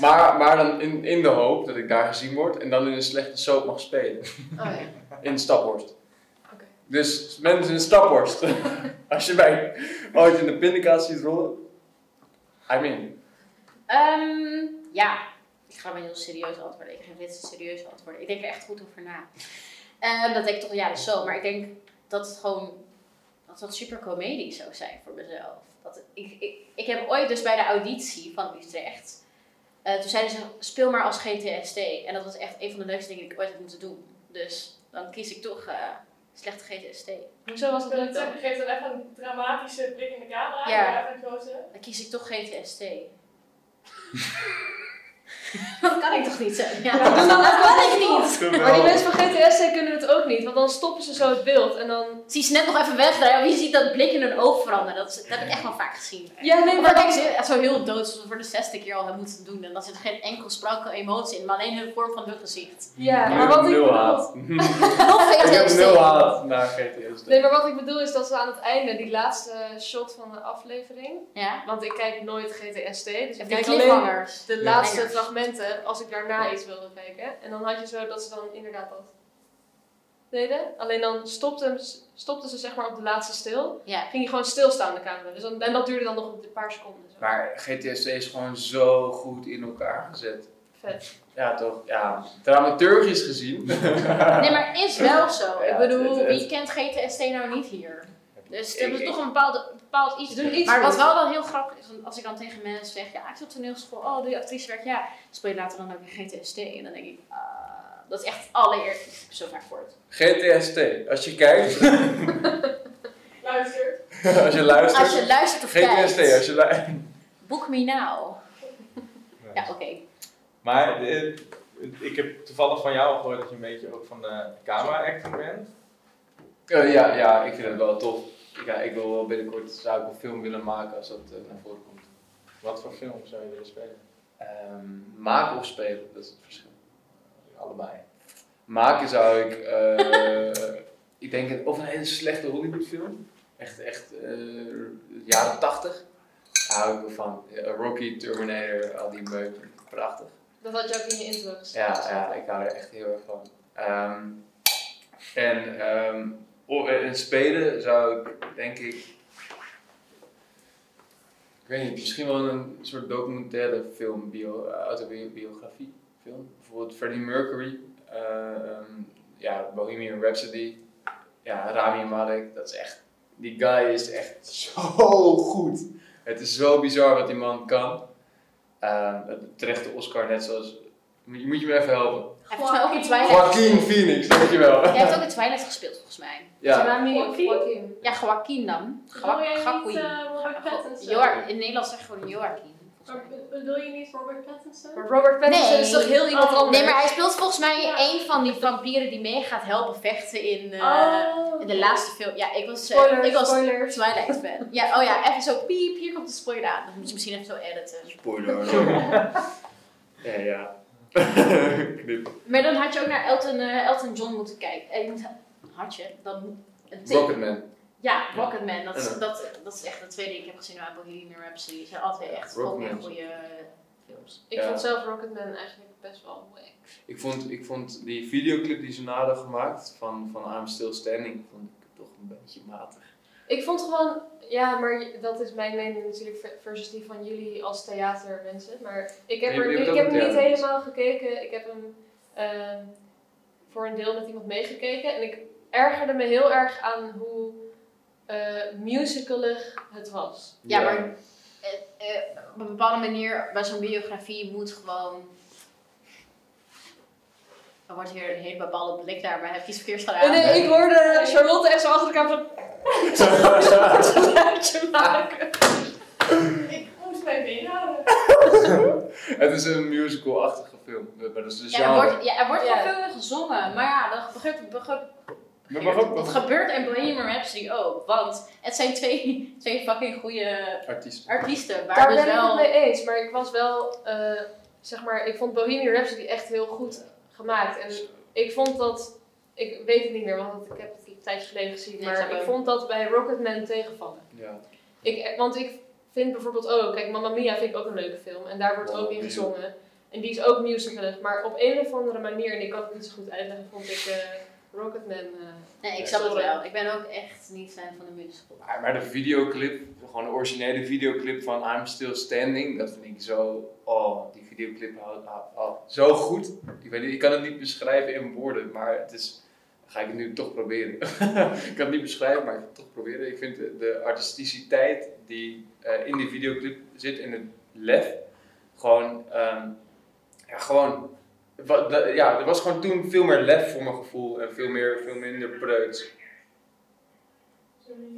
Maar, maar dan in, in de hoop dat ik daar gezien word en dan in een slechte soap mag spelen. Oh ja. In Staphorst. Oké. Dus mensen in Staphorst, als je mij ooit in de pindakaas ziet rollen, I mean. Ehm, ja, ik ga maar heel serieus antwoorden. Ik geef dit een serieus antwoorden. Ik denk er echt goed over na. Ehm, dat denk ik toch, ja, dat is zo. Maar ik denk dat het gewoon, dat dat super comedie zou zijn voor mezelf. Dat, ik, ik, ik heb ooit dus bij de auditie van Utrecht, eh, toen zeiden ze, speel maar als GTST. En dat was echt een van de leukste dingen die ik ooit heb moeten doen. Dus dan kies ik toch eh, slechte GTST. Hoezo was het leuk het dan? zeggen, geef dan even een dramatische blik in de camera. Ja. Dan kies ik toch GTST. dat kan ik toch niet zeggen? Ja, dat kan ik niet. Maar die mensen van GTST kunnen het ook niet, want dan stoppen ze zo het beeld en dan... Zie ze net nog even wegdraaien. Wie ziet dat blik in hun oog veranderen? Dat, is- dat heb ik echt wel vaak gezien. Ja, nee, Maar maar dan ze echt zo heel dood, zoals we voor de zesde keer al hebben moeten doen. En dan zit er geen enkel sprankel emotie in, maar alleen de vorm van hun gezicht. Ja, maar wat ik nul bedoel... haat. Nog ik heb nul haat naar GTS. Nee, maar wat ik bedoel is dat ze aan het einde, die laatste shot van de aflevering... Ja. Want ik kijk nooit GTST, dus ik kijk alleen de laatste Hangers. Als ik daarna iets wilde kijken. En dan had je zo dat ze dan inderdaad dat deden. Alleen dan stopten, stopten ze zeg maar op de laatste stil. Ja. Ging je gewoon stilstaan de camera. Dus dan, en dat duurde dan nog een paar seconden. Zo. Maar GTS is gewoon zo goed in elkaar gezet. Vet. Ja, toch? Ja, dramaturgisch gezien. Nee, maar het is wel zo. Ja, ik bedoel, het- het- wie kent GTST nou niet hier? Dus het is toch een bepaalde, bepaald iets. Doen iets Maar wat wel dan heel grappig is, want als ik dan tegen mensen zeg, ja, ik zit op toneelschool, oh, doe je actricewerk? Ja, speel je later dan ook in GTST? En dan denk ik, ah, dat is echt het allereerst, ik heb zo vaak gehoord. GTST, als je kijkt, Luistert. als je luistert. Als je luistert of GTST, kijkt, als je luistert. boek me now. Ja, oké. Maar eh, ik heb toevallig van jou gehoord dat je een beetje ook van de camera-acting bent. Eh, ja, ja, ik vind het wel tof. Ja, ik wil wel binnenkort zou ik een film willen maken als dat eh, naar voren komt. Wat voor film zou je willen spelen? Ehm, maken of spelen, dat is het verschil. Allebei. Maken zou ik, eh, ik denk, of een hele slechte Hollywoodfilm. Echt, echt, eh, jaren tachtig. Daar hou ik wel van. Rocky, Terminator, al die meuk. Prachtig. Dat had je ook in je intro gezegd. Ja, ja, ik hou er echt heel erg van. Ehm, en ehm, en spelen zou ik, denk ik, ik weet niet, misschien wel een soort documentaire film, bio, eh, autobiografie film. Bijvoorbeeld Freddie Mercury, eh, ehm, ja, Bohemian Rhapsody, ja, Rami Malek, dat is echt, die guy is echt zo goed. Het is zo bizar wat die man kan. Ehm, terecht de Oscar, net zoals Je moet je me even helpen. Hij heeft volgens mij ook in Twilight Joaquin. Phoenix, dankjewel. Jij hebt ook in Twilight gespeeld volgens mij. Ja, Joaquin? Ja, Joaquin dan. Joaquin. eh, in Nederland zeg je gewoon Joaquin. Bedoel je niet Robert Pattinson? Maar Robert Pattinson Nee. is toch heel iemand Oh. anders? Nee, maar hij speelt volgens mij Ja. een van die vampieren die mee gaat helpen vechten in, eh, oh. in de laatste film. Ja, ik was, eh, Spoilers, ik was spoilers. Twilight fan. Ja, oh ja, even zo piep, hier komt de spoiler aan. Dan moet je misschien even zo editen. spoiler. ja, ja. Knip. Maar dan had je ook naar Elton, eh, Elton John moeten kijken. Eh, je moet, had je? Dan een tip. Rocketman. Ja, Rocketman. Dat, is- En, eh, dat, dat is echt de tweede die ik heb gezien uit Bohemian Rhapsody. Het zijn altijd echt goede films. Ik Ja. vond zelf Rocketman eigenlijk best wel wack. Ik vond, ik vond die videoclip die ze na hadden gemaakt van, van I'm Still Standing, vond ik toch een beetje matig. Ik vond gewoon, ja, maar dat is mijn mening natuurlijk ver- versus die van jullie als theatermensen. Maar ik heb, er, ik heb hem niet helemaal gekeken. Ik heb hem ehm, voor een deel met iemand meegekeken. En ik ergerde me heel erg aan hoe eh musicalig het was. Ja, maar eh, eh, op een bepaalde manier bij zo'n biografie moet gewoon. Er wordt hier een hele bepaalde blik daar, maar heb je iets verkeers gedaan? En nee, ik hoorde Charlotte echt zo achter de kamer zo een geluidje maken. Ik moest mij inhouden. Het is een musical-achtige film, maar dat is de Ja, er wordt, ja, er wordt Ja. veel gezongen, maar ja, dat gebeurt, gebeurt, Maar mag ook- dat gebeurt in Bohemian Rhapsody ook. Want het zijn twee, twee fucking goede Artiest. artiesten, waar Daar dus ben ik wel... het mee eens, maar ik was wel, eh, zeg maar, ik vond Bohemian Rhapsody echt heel goed gemaakt. En ik vond dat, ik weet het niet meer, want ik heb het een tijdje geleden gezien, maar ik vond dat bij Rocketman tegenvallen. Ja. Ik, want ik vind bijvoorbeeld ook, kijk, Mamma Mia vind ik ook een leuke film en daar wordt ook in gezongen. En die is ook musicalig, maar op een of andere manier, en ik kan het niet zo goed uitleggen, vond ik eh, Rocketman... eh, Nee, ik snap het wel. Ik ben ook echt niet fan van de musical. Maar, maar de videoclip, gewoon de originele videoclip van I'm Still Standing, dat vind ik zo. Oh, die videoclip houdt oh, oh, zo goed. Ik, weet niet, ik kan het niet beschrijven in woorden, maar het is. Ga ik het nu toch proberen. ik kan het niet beschrijven, maar ik ga het toch proberen. Ik vind de, de artisticiteit die eh, in die videoclip zit, in het lef, gewoon. ehm, ja, gewoon. Ja, er was gewoon toen veel meer lef voor mijn gevoel en veel, meer, veel minder preuts.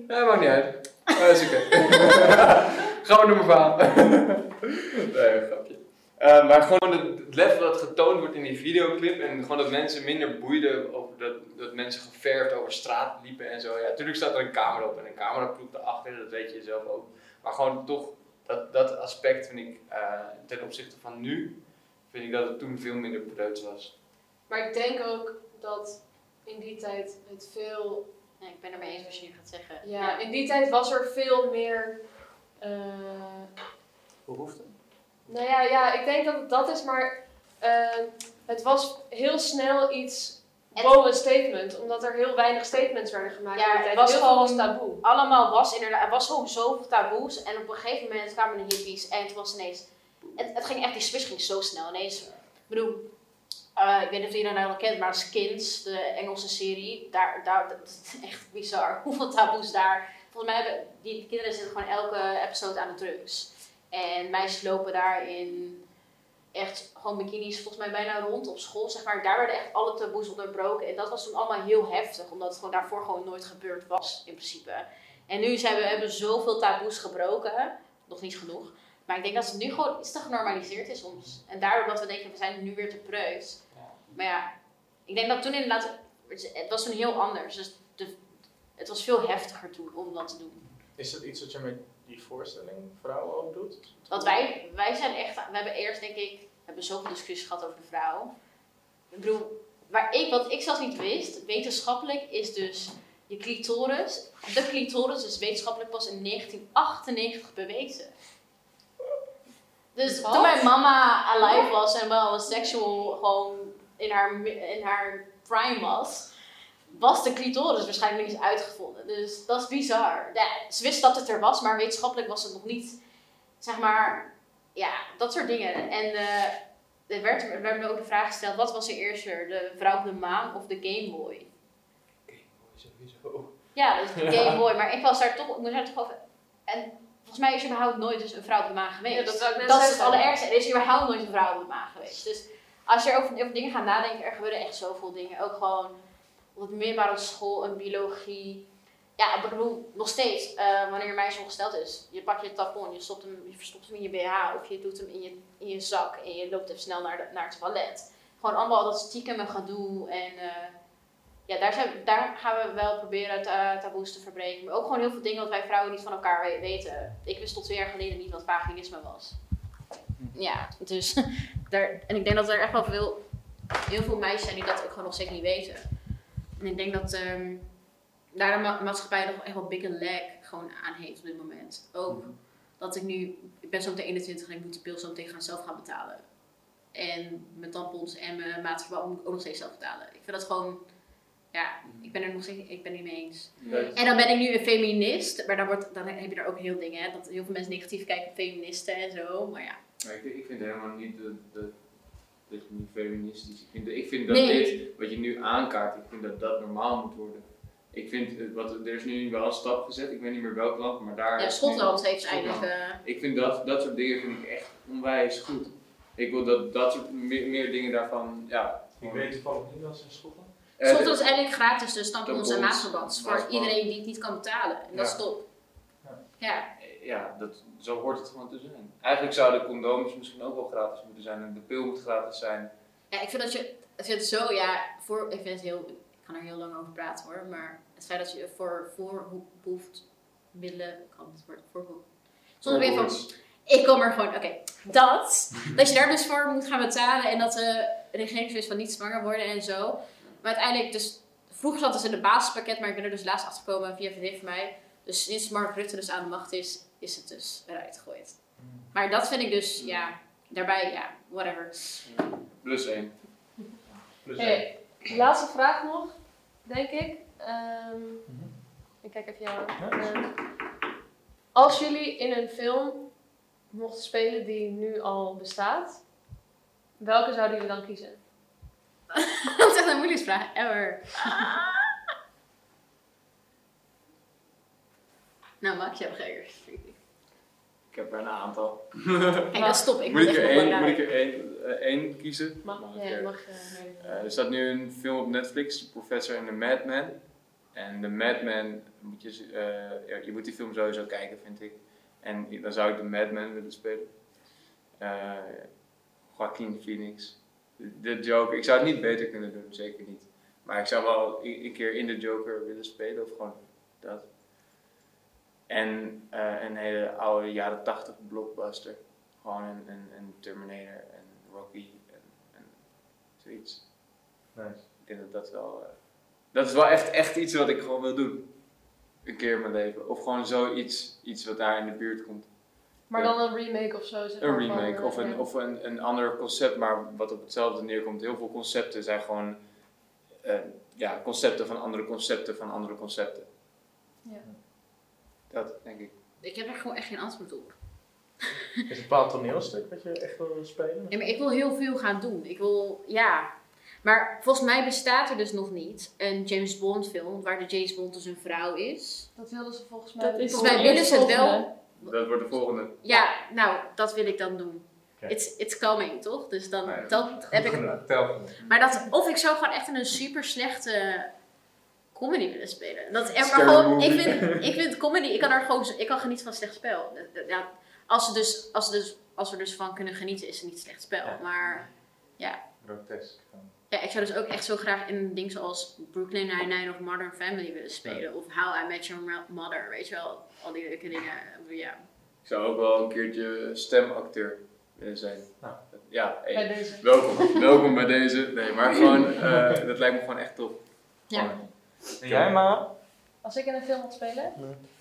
Nee, maakt niet uit. Ja, dat is oké. Gaan we mijn verhaal. nee, grapje. Eh, maar gewoon het, lef dat getoond wordt in die videoclip en gewoon dat mensen minder boeiden over dat, dat mensen geverfd over straat liepen en zo. Ja, natuurlijk staat er een camera op en een cameraploeg erachter, dat weet je zelf ook. Maar gewoon toch, dat, dat aspect vind ik eh, ten opzichte van nu, vind ik dat het toen veel minder preuts was. Maar ik denk ook dat in die tijd het veel Ja, ik ben er mee eens wat je nu gaat zeggen. Ja, in die tijd was er veel meer. eh, Behoefte? nou ja, ja, ik denk dat het dat is, maar eh, het was heel snel iets boven een statement, omdat er heel weinig statements werden gemaakt. Ja, in die het tijd. was heel gewoon- was taboe. allemaal was inderdaad, er was gewoon zoveel taboes en op een gegeven moment kwamen de hippies en het was ineens, het, het ging echt, die switch ging zo snel ineens. Ik bedoel, eh, ik weet niet of je dat nou al kent, maar Skins, de Engelse serie, daar, daar, dat is echt bizar hoeveel taboes daar. Volgens mij hebben die kinderen zitten gewoon elke episode aan de drugs. En meisjes lopen daarin echt gewoon bikinis volgens mij bijna rond op school, zeg maar. Daar werden echt alle taboes onderbroken. En dat was toen allemaal heel heftig, omdat het gewoon daarvoor gewoon nooit gebeurd was, in principe. En nu zijn we, hebben we zoveel taboes gebroken, nog niet genoeg. Maar ik denk dat het nu gewoon iets te genormaliseerd is soms. En daardoor dat we denken, we zijn nu weer te preut. Maar ja, ik denk dat toen inderdaad, het was toen heel anders. Dus de, het was veel heftiger toen om dat te doen. Is dat iets wat je met die voorstelling vrouwen ook doet? Want wij, wij zijn echt, we hebben eerst denk ik, we hebben zoveel discussies gehad over de vrouw. Ik bedoel, waar ik, wat ik zelfs niet wist, wetenschappelijk is dus je clitoris, de clitoris is wetenschappelijk pas in 1998 bewezen. Dus Wat? toen mijn mama alive was en wel een sexual gewoon in haar, in haar prime was, was de clitoris waarschijnlijk niet eens uitgevonden. Dus dat is bizar. Ja, ze wist dat het er was, maar wetenschappelijk was het nog niet, zeg maar, ja, dat soort dingen. En eh, er werd, er werd me ook de vraag gesteld, wat was er eerder, de vrouw op de maan of de Game Boy? Sowieso. Ja, dat is de Game Boy, maar ik was daar toch, ik moest daar toch over, en volgens mij is er überhaupt nooit dus een vrouw op de maan geweest. Ja, dat Dat is het allerergste. Er is überhaupt nooit een vrouw op de maan geweest. Dus als je over, over dingen gaat nadenken, er gebeuren echt zoveel dingen. Ook gewoon op de middelbare school, en biologie. Ja, ik bedoel, nog steeds, eh, wanneer een meisje ongesteld is, je pakt je tampon, je, stopt hem, je verstopt hem in je BH of je doet hem in je, in je zak en je loopt even snel naar, de, naar het toilet. Gewoon allemaal dat stiekeme gedoe en eh, ja, daar, zijn, daar gaan we wel proberen ta taboes te verbreken. Maar ook gewoon heel veel dingen wat wij vrouwen niet van elkaar we- weten. Ik wist tot twee jaar geleden niet wat vaginisme was. Ja, dus daar, en ik denk dat er echt wel veel, heel veel meisjes zijn die dat ook gewoon nog steeds niet weten. En ik denk dat ehm, daar de ma- maatschappij nog echt wel big and lag gewoon aan heeft op dit moment. Ook dat ik nu, ik ben zo meteen 21 en ik moet de pil zo meteen gaan zelf gaan betalen. En mijn tampons en mijn maatverband moet ik ook nog steeds zelf betalen. Ik vind dat gewoon, ja, ik ben er nog steeds, ik ben het niet mee eens. En dan ben ik nu een feminist, maar dan, wordt, dan heb je daar ook heel dingen, hè, dat heel veel mensen negatief kijken op feministen en zo. Maar ja, Maar ik, ik vind helemaal niet de, de, dat je niet feministisch. Ik vind, ik vind dat Nee. dit, wat je nu aankaart, ik vind dat dat normaal moet worden. Ik vind, het- wat, er is nu wel een stap gezet, ik weet niet meer welk land, maar daar. ja Schotland heeft Schotland. eigenlijk. eh, Ik vind dat, dat soort dingen vind ik echt onwijs goed. Ik wil dat, dat soort meer, meer dingen daarvan, ja. Ik weet toevallig niet wat ze in Schotland. Eh, Schotland is eigenlijk gratis, dus tampons en Tampons, maatverband voor iedereen die het niet kan betalen. En dat is Ja. top. Ja. Ja, dat, zo hoort het gewoon te zijn. Eigenlijk zouden condooms misschien ook wel gratis moeten zijn en de pil moet gratis zijn. Ja, ik vind dat je, ik vind het zo, ja, voor, ik vind het heel, ik kan er heel lang over praten hoor, maar het feit dat je voor, voor middelen, kan het woord, voor zonder weer van, ik kom er gewoon, oké, dat, dat je daar dus voor moet gaan betalen en dat de regering is van niet zwanger worden en zo. Maar uiteindelijk, dus, vroeger zat het in het basispakket, maar ik ben er dus laatst achter gekomen via vriendin van mij. Dus sinds Mark Rutte dus aan de macht is, is het dus eruit gegooid. Maar dat vind ik dus, ja, daarbij, ja, whatever. Plus één. Plus Oké, laatste vraag nog, denk ik. Ehm, ik kijk even jou aan. Ehm, als jullie in een film mochten spelen die nu al bestaat, welke zouden jullie dan kiezen? Dat is echt een moeilijke vraag, ever. nou, Max, jij hebt eerst. Ik heb er een aantal. Kijk, dan stop ik. Moet ik er één, moet ik er één, eh, één kiezen? Mag, Mag ja, er- mag eh, nee. Eh, er staat nu een film op Netflix, The Professor and the Madman. En The Madman, moet je, eh, ja, je moet die film sowieso kijken, vind ik. En dan zou ik de Madman willen spelen. Eh Joaquin Phoenix. De, Joker. Ik zou het niet beter kunnen doen, zeker niet. Maar ik zou wel een, keer in de Joker willen spelen, of gewoon dat. En eh, een hele oude jaren 80 blockbuster. Gewoon een, een, een Terminator en Rocky en, en zoiets. Nice. Ik denk dat dat wel. eh, dat is wel echt, echt iets wat ik gewoon wil doen. Een keer in mijn leven. Of gewoon zoiets iets wat daar in de buurt komt. Maar Ja. dan een remake of zo? Zeg Een maar, van, remake eh, of, een, of een, een ander concept, maar wat op hetzelfde neerkomt. Heel veel concepten zijn gewoon eh, ja, concepten van andere concepten van andere concepten. Ja. Dat denk ik. Ik heb er gewoon echt geen antwoord op. Is het een bepaald toneelstuk wat je echt wil spelen? Ja, maar ik wil heel veel gaan doen. Ik wil, ja. Maar volgens mij bestaat er dus nog niet een James Bond film waar de James Bond dus een vrouw is. Dat wilden ze volgens mij. Dat is Volgens mij willen ze het wel. Dat wordt de volgende. Ja, nou, dat wil ik dan doen. It's, it's coming, toch? Dus dan, Nou ja, dat heb ik. Tel. Maar dat, of ik zou gewoon echt in een super slechte comedy willen spelen. Dat, en maar Scary gewoon, ik vind, ik vind comedy, ik kan er gewoon, ik kan genieten van slecht spel. Ja, als, ze dus, als, ze dus, als we dus van kunnen genieten, is het niet slecht spel. Ja. Maar Grotesk. ja, ik zou dus ook echt zo graag in een ding zoals Brooklyn Nine-Nine of Modern Family willen spelen. Of How I Met Your Mother, weet je wel. Al die leuke dingen. Ja. Ik zou ook wel een keertje stemacteur willen zijn. Nou. Ja, hey, Bij deze. welkom. welkom bij deze. Nee, maar gewoon, eh, dat lijkt me gewoon echt tof. Ja. Gewoon- En jij, Mara? Als ik in een film moet spelen?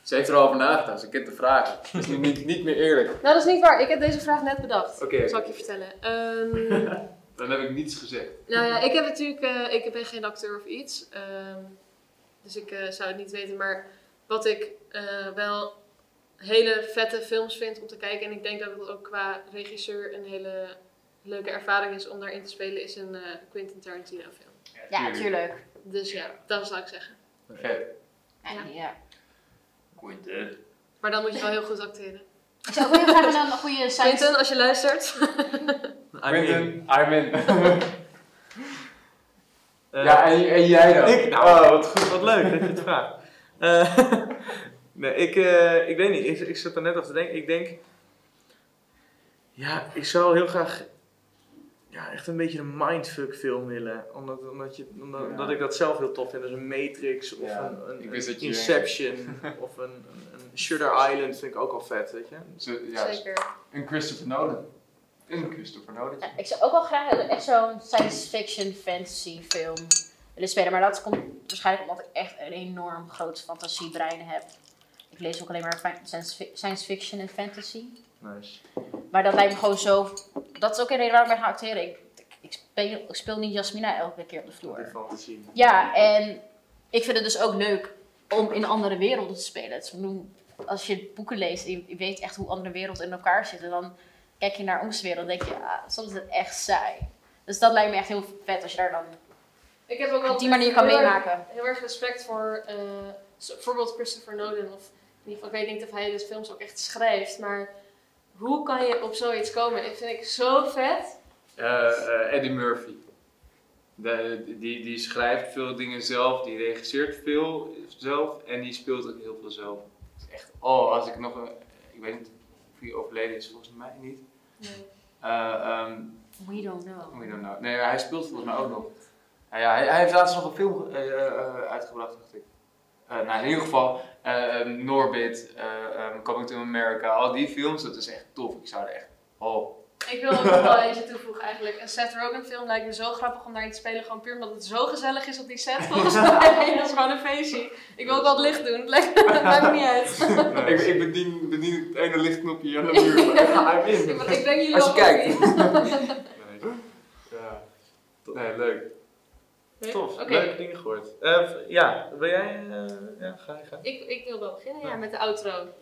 Ze heeft er al over nagedacht, ze kent de vragen. Dat is niet, niet meer eerlijk. Nou, dat is niet waar. Ik heb deze vraag net bedacht. Oké. Zal ik je vertellen. Ehm, Dan heb ik niets gezegd. nou ja, ik heb natuurlijk... eh, ik ben geen acteur of iets. ehm, dus ik eh, zou het niet weten. Maar wat ik eh, wel hele vette films vind om te kijken... en ik denk dat het ook qua regisseur een hele leuke ervaring is om daarin te spelen... is een eh, Quentin Tarantino film. Ja, tuurlijk. Dus ja, dat zou ik zeggen. Vet. Ja. ja. Quinten. Maar dan moet je wel heel goed acteren. Ik zou ook heel graag een goede science... Quentin, als je luistert. I'm in. Quentin, I'm in. Eh, ja, en, en jij dan? Ik? Nou, oh, wat goed, wat leuk dat je het vraagt. Eh, nee, ik, eh, ik weet niet, ik, ik zat er net over te denken. Ik denk, ja, ik zou heel graag ja, echt een beetje een mindfuck film willen. Omdat, omdat, je, omdat, Ja. omdat ik dat zelf heel tof vind. Dus een Matrix of Ja, een, een, ik wist een dat je- Inception of een, een, een Shutter Island vind ik ook al vet, weet je. Zo- ja, Zeker. een Christopher Nolan. Een Christopher Nolan. Ja, ik zou ook wel graag echt zo'n science fiction fantasy film willen spelen. Maar dat komt waarschijnlijk omdat ik echt een enorm groot fantasiebrein heb. Ik lees ook alleen maar science fi- science fiction en fantasy. Nice. Maar dat lijkt me gewoon zo... Dat is ook een reden waarom ik gaan acteren. Ik, ik, speel, ik speel niet Jasmina elke keer op de Die vloer. fantasie. Ja, en ik vind het dus ook leuk om in andere werelden te spelen. Als je boeken leest en je, je weet echt hoe andere werelden in elkaar zitten, dan kijk je naar onze wereld en denk je, ah, soms is het echt saai. Dus dat lijkt me echt heel vet als je daar dan Ik heb ook wel op die manier kan heel erg- meemaken. Heel erg respect voor eh, bijvoorbeeld Christopher Nolan. Of in ieder geval, ik weet niet of hij de films ook echt schrijft. Maar hoe kan je op zoiets komen? Dat vind ik zo vet. Eh, eh, Eddie Murphy. De, die, die schrijft veel dingen zelf, die regisseert veel zelf en die speelt ook heel veel zelf. Het is echt, oh, als ik nog een, ik weet niet of hij overleden is, volgens mij niet. Eh, ehm, We don't know. we don't know. Nee, hij speelt volgens mij ook nog. Nou ja, hij, hij heeft laatst nog een film eh, eh, uitgebracht, dacht ik. Eh, nou, in ieder geval, Norbit, eh, ehm, Coming to America, al die films, dat is echt tof. Ik zou er echt, oh, Ik wil ook nog wel eentje toevoegen eigenlijk. Een Seth Rogen film lijkt me zo grappig om daarin te spelen. Gewoon puur omdat het zo gezellig is op die set. Volgens mij dat is gewoon een feestje. Ik wil ook wel het licht doen. Het maakt me niet uit. ik, ik bedien, bedien het ene lichtknopje aan de muur. In. Ik, ik breng jullie Als je wel kijkt. Nee. Ja. Nee, leuk. Tof, Oké. leuke dingen gehoord. Eh, ja, wil jij? eh, ja, ga je gaan. Ik, ik wil wel beginnen ja, met de outro.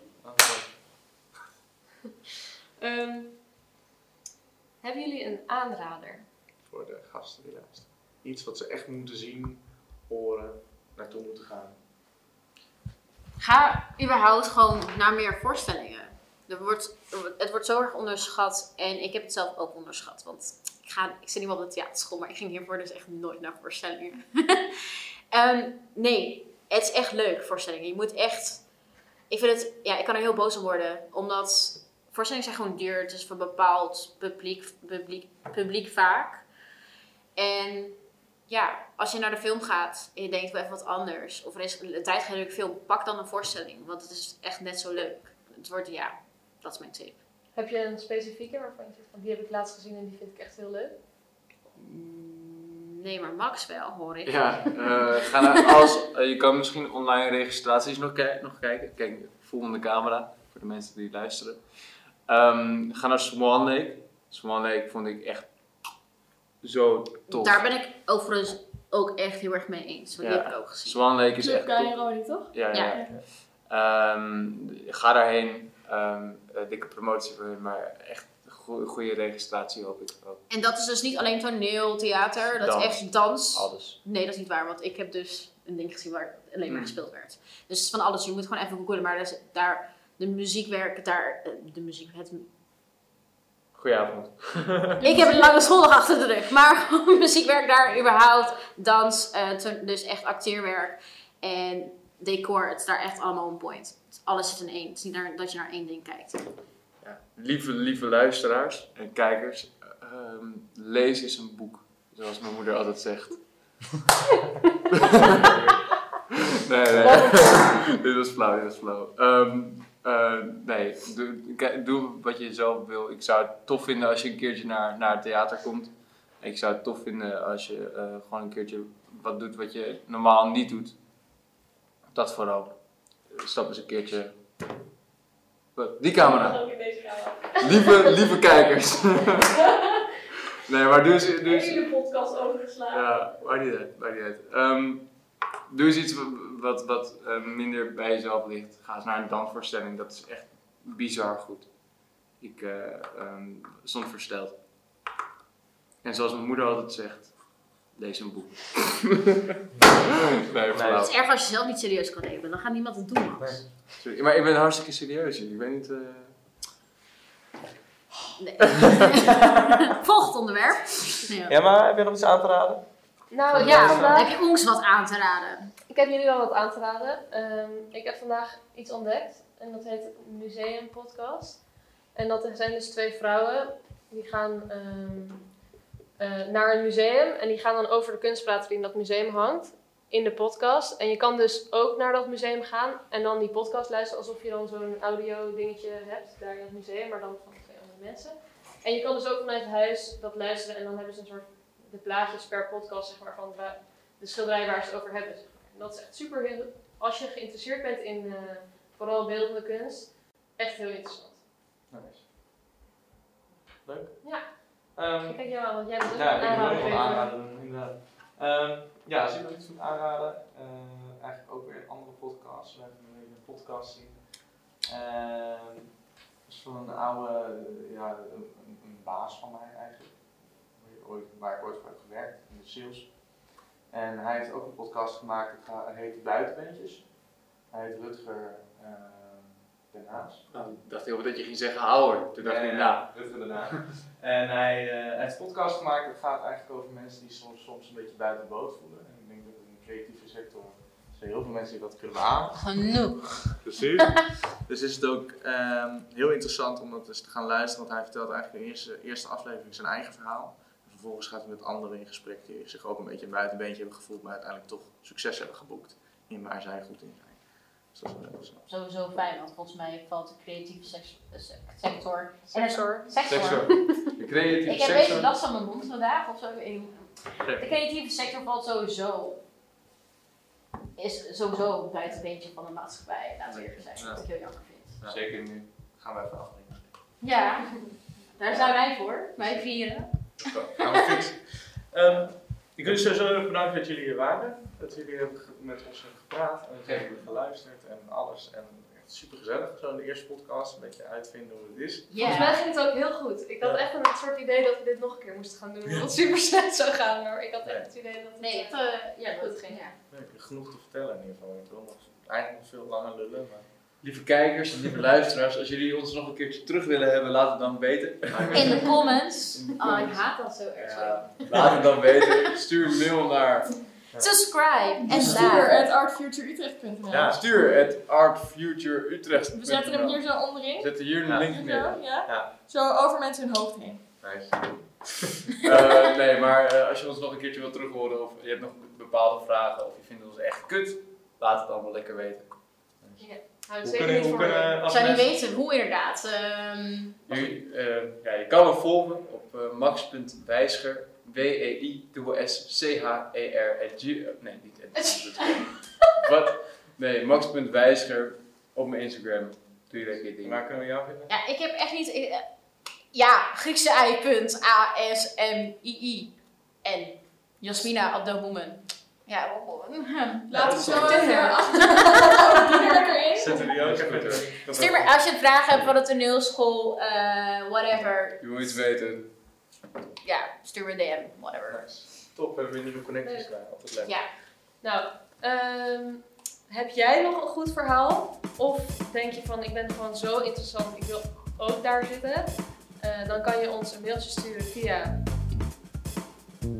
Ehm, hebben jullie een aanrader? Voor de gasten die luisteren. Iets wat ze echt moeten zien, horen, naartoe moeten gaan. Ga überhaupt gewoon naar meer voorstellingen. Er wordt, het wordt zo erg onderschat en ik heb het zelf ook onderschat. Want ik, ga, ik zit niet wel op de theaterschool, maar ik ging hiervoor dus echt nooit naar voorstellingen. Ehm, nee, het is echt leuk, voorstellingen. Je moet echt... Ik vind het... Ja, ik kan er heel boos om worden. Omdat voorstellingen zijn gewoon duur. Het is voor bepaald publiek, publiek, publiek vaak. En ja, als je naar de film gaat en je denkt wel even wat anders, of er is een tijd geen leuke film, pak dan een voorstelling, want het is echt net zo leuk. Het wordt, ja, dat is mijn tip. Heb je een specifieke waarvan je zegt van die heb ik laatst gezien en die vind ik echt heel leuk? Mm, Nee, maar Max wel, hoor ik. Ja, eh, ga naar, als, eh, je kan misschien online registraties nog, ki- nog kijken. Kijk, volgende camera, voor de mensen die luisteren. Ehm, ga naar Swan Lake. Swan Lake vond ik echt zo tof. Daar ben ik overigens ook echt heel erg mee eens, want die heb ik ook gezien. Swan Lake is Club echt tof. toch? Ja, ja. Ja. Ehm, ga daarheen. Eh, dikke promotie voor hun, maar echt goede registratie hoop ik ook. En dat is dus niet alleen toneel, theater, dat Dans. is echt dans. Alles. Nee, dat is niet waar, want ik heb dus een ding gezien waar alleen maar Mm. gespeeld werd. Dus van alles, je moet gewoon even googlen, maar dus daar, de muziekwerk, daar, eh, de muziek, het Goedenavond. Ik heb een lange schooldag achter de rug, maar muziekwerk daar überhaupt, dans, eh, dus echt acteerwerk en decor, het is daar echt allemaal on point. Alles zit in één, het is niet naar, dat je naar één ding kijkt. Ja, lieve, lieve luisteraars en kijkers, ehm, lees eens een boek, zoals mijn moeder altijd zegt. nee, nee, dit was flauw, dit was flauw. Ehm, eh, nee, doe wat je zelf wil. Ik zou het tof vinden als je een keertje naar, naar het theater komt. Ik zou het tof vinden als je eh, gewoon een keertje wat doet wat je normaal niet doet. Dat vooral. Stap eens een keertje. Die camera. Lieve, lieve kijkers. nee, maar doe eens, doe De eens, hele podcast overgeslagen. ja, maakt niet uit, maakt niet uit. Ehm, doe eens iets wat, wat eh, minder bij jezelf ligt. Ga eens naar een dansvoorstelling, dat is echt bizar goed. Ik ehm, stond versteld. En zoals mijn moeder altijd zegt, lees een boek. nee. Het is erg als je zelf niet serieus kan nemen, dan gaat niemand het doen, Max. Sorry, maar ik ben hartstikke serieus. Ik weet niet... eh, Nee. Volgend onderwerp. Ja. Ja, maar heb je nog iets aan te raden? Nou, Ja, vandaag... heb je ons wat aan te raden? Ik heb jullie wel wat aan te raden. Ehm, ik heb vandaag iets ontdekt en dat heet Museum Podcast. En dat zijn dus twee vrouwen die gaan ehm, eh, naar een museum en die gaan dan over de kunst praten die in dat museum hangt in de podcast. En je kan dus ook naar dat museum gaan en dan die podcast luisteren alsof je dan zo'n audio dingetje hebt daar in het museum, maar dan van twee andere mensen. En je kan dus ook vanuit huis dat luisteren en dan hebben ze een soort de plaatjes per podcast zeg maar van waar- de schilderij waar ze het over hebben. zeg maar. En dat is echt super heel, als je geïnteresseerd bent in eh, vooral beeldende kunst, echt heel interessant. Nice. Leuk. Ja. Ik kijk jou aan, want jij bent ook ja, een ik ook inderdaad. Ehm, ja, als ik nog iets aanraden, eh, eigenlijk ook weer een andere podcast. We hebben een podcast zien. Ehm, dat is van een oude, eh, ja, een, baas van mij eigenlijk. Waar ik ooit, voor heb gewerkt, in de sales. En hij heeft ook een podcast gemaakt, het heet Buitenbeentjes. Hij heet Rutger ehm Nou, ik dacht heel dat je ging zeggen houwer. Toen dacht ik, nou, Rutger daarna. en hij, eh, hij heeft een podcast gemaakt. Het gaat eigenlijk over mensen die soms, soms een beetje buiten de boot voelen. En ik denk dat in de creatieve sector zijn heel veel mensen die dat kunnen beamen. Genoeg. Precies. dus is het ook ehm, heel interessant om dat eens te gaan luisteren. Want hij vertelt eigenlijk in de eerste, eerste aflevering zijn eigen verhaal. En vervolgens gaat hij met anderen in gesprek die zich ook een beetje een buitenbeentje hebben gevoeld. Maar uiteindelijk toch succes hebben geboekt in waar zij goed in zijn. Sowieso fijn, want volgens mij valt de creatieve seks- eh, se- sector. En het- Sector. sector. De creatieve Ik heb een beetje last van mijn mond vandaag of zo. De creatieve sector valt sowieso. Is sowieso een buitenbeentje van de maatschappij, laten we eerlijk zijn. Wat ik heel jammer vind. Ja. Zeker nu. Gaan we even. Ja, daar zijn wij voor. Wij vieren. Gaan we fixen. Ehm, ik wil jullie sowieso heel erg bedanken dat jullie hier waren. Dat jullie hebben met ons hebben gepraat en dat jullie hebben geluisterd en alles. En echt super gezellig, zo in de eerste podcast. Een beetje uitvinden hoe het is. Volgens mij ging het ook heel goed. Ik had Ja. echt een soort idee dat we dit nog een keer moesten gaan doen. Omdat het super snel zou gaan. Maar ik had echt het idee dat het Nee, eh, het, eh, ja, goed ging. Ja. Nee, ik heb genoeg te vertellen in ieder geval. Ik wil nog eigenlijk nog veel langer lullen. Maar... Lieve kijkers en lieve luisteraars, als jullie ons nog een keertje terug willen hebben, laat het dan weten. In de comments. Oh, ik haat dat zo erg. Ja, laat het dan weten. Stuur een mail naar Subscribe en Stuur at artfutureutrecht.nl. Ja. stuur het artfutureutrecht. We zetten hem hier zo onderin. Zet hier een Ja. link Zo, neer. ja. Ja. Zo over mensen hun hoofd heen. Nice. Eh, nee, maar eh, als je ons nog een keertje wilt terug horen of je hebt nog bepaalde vragen of je vindt ons echt kut, laat het allemaal lekker weten. hou het Hoe zeker kunnen, niet hoe voor kunnen als zou niet weten hoe inderdaad. Ehm, Nu, eh, ja, je kan me volgen op eh, max.wijsger, W-E-I-S-C-H-E-R, at G- eh, nee, niet at Wat? Nee, max.wijsger op mijn Instagram. Doe je lekker je ding. Waar kunnen we jou vinden? ja, ik heb echt niet. ik- eh, ja, Griekse I. punt, A S M I I N. Jasmina Abdelmoemen. Ja, Laten we dat zo even achter. Zetten we die ook even Stuur maar als je vragen hebt van de toneelschool, eh, whatever. Je wil iets weten. Ja, stuur me een DM, whatever. Nice. Top, hebben we nieuwe connecties daar. Altijd leuk. Ja. Nou, ehm, heb jij nog een goed verhaal? Of denk je van, ik ben gewoon zo interessant, ik wil ook daar zitten? Eh, dan kan je ons een mailtje sturen via...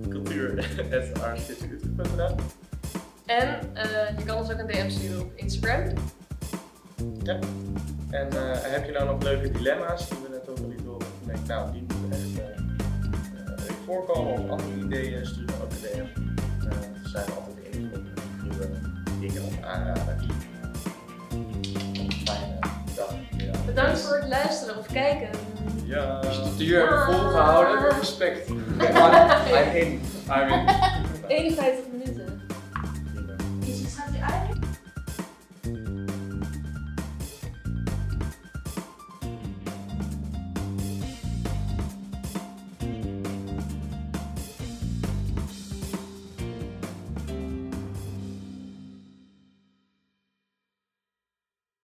Cultuur.artfutureutrecht.nl En eh, je kan ons ook een DM sturen op Instagram. En eh, heb je nou nog leuke dilemma's die we net over lieten horen? Denk, nou, die moeten echt voorkomen of andere ideeën, stuur dan ook een DM. Eh, we zijn altijd in op nieuwe dingen of aanraden. Fijne dag. Ja. Bedankt voor het luisteren of kijken. Ja. Als je tot hier hebt volgehouden, respect. I'm in. I mean, 51 minuten.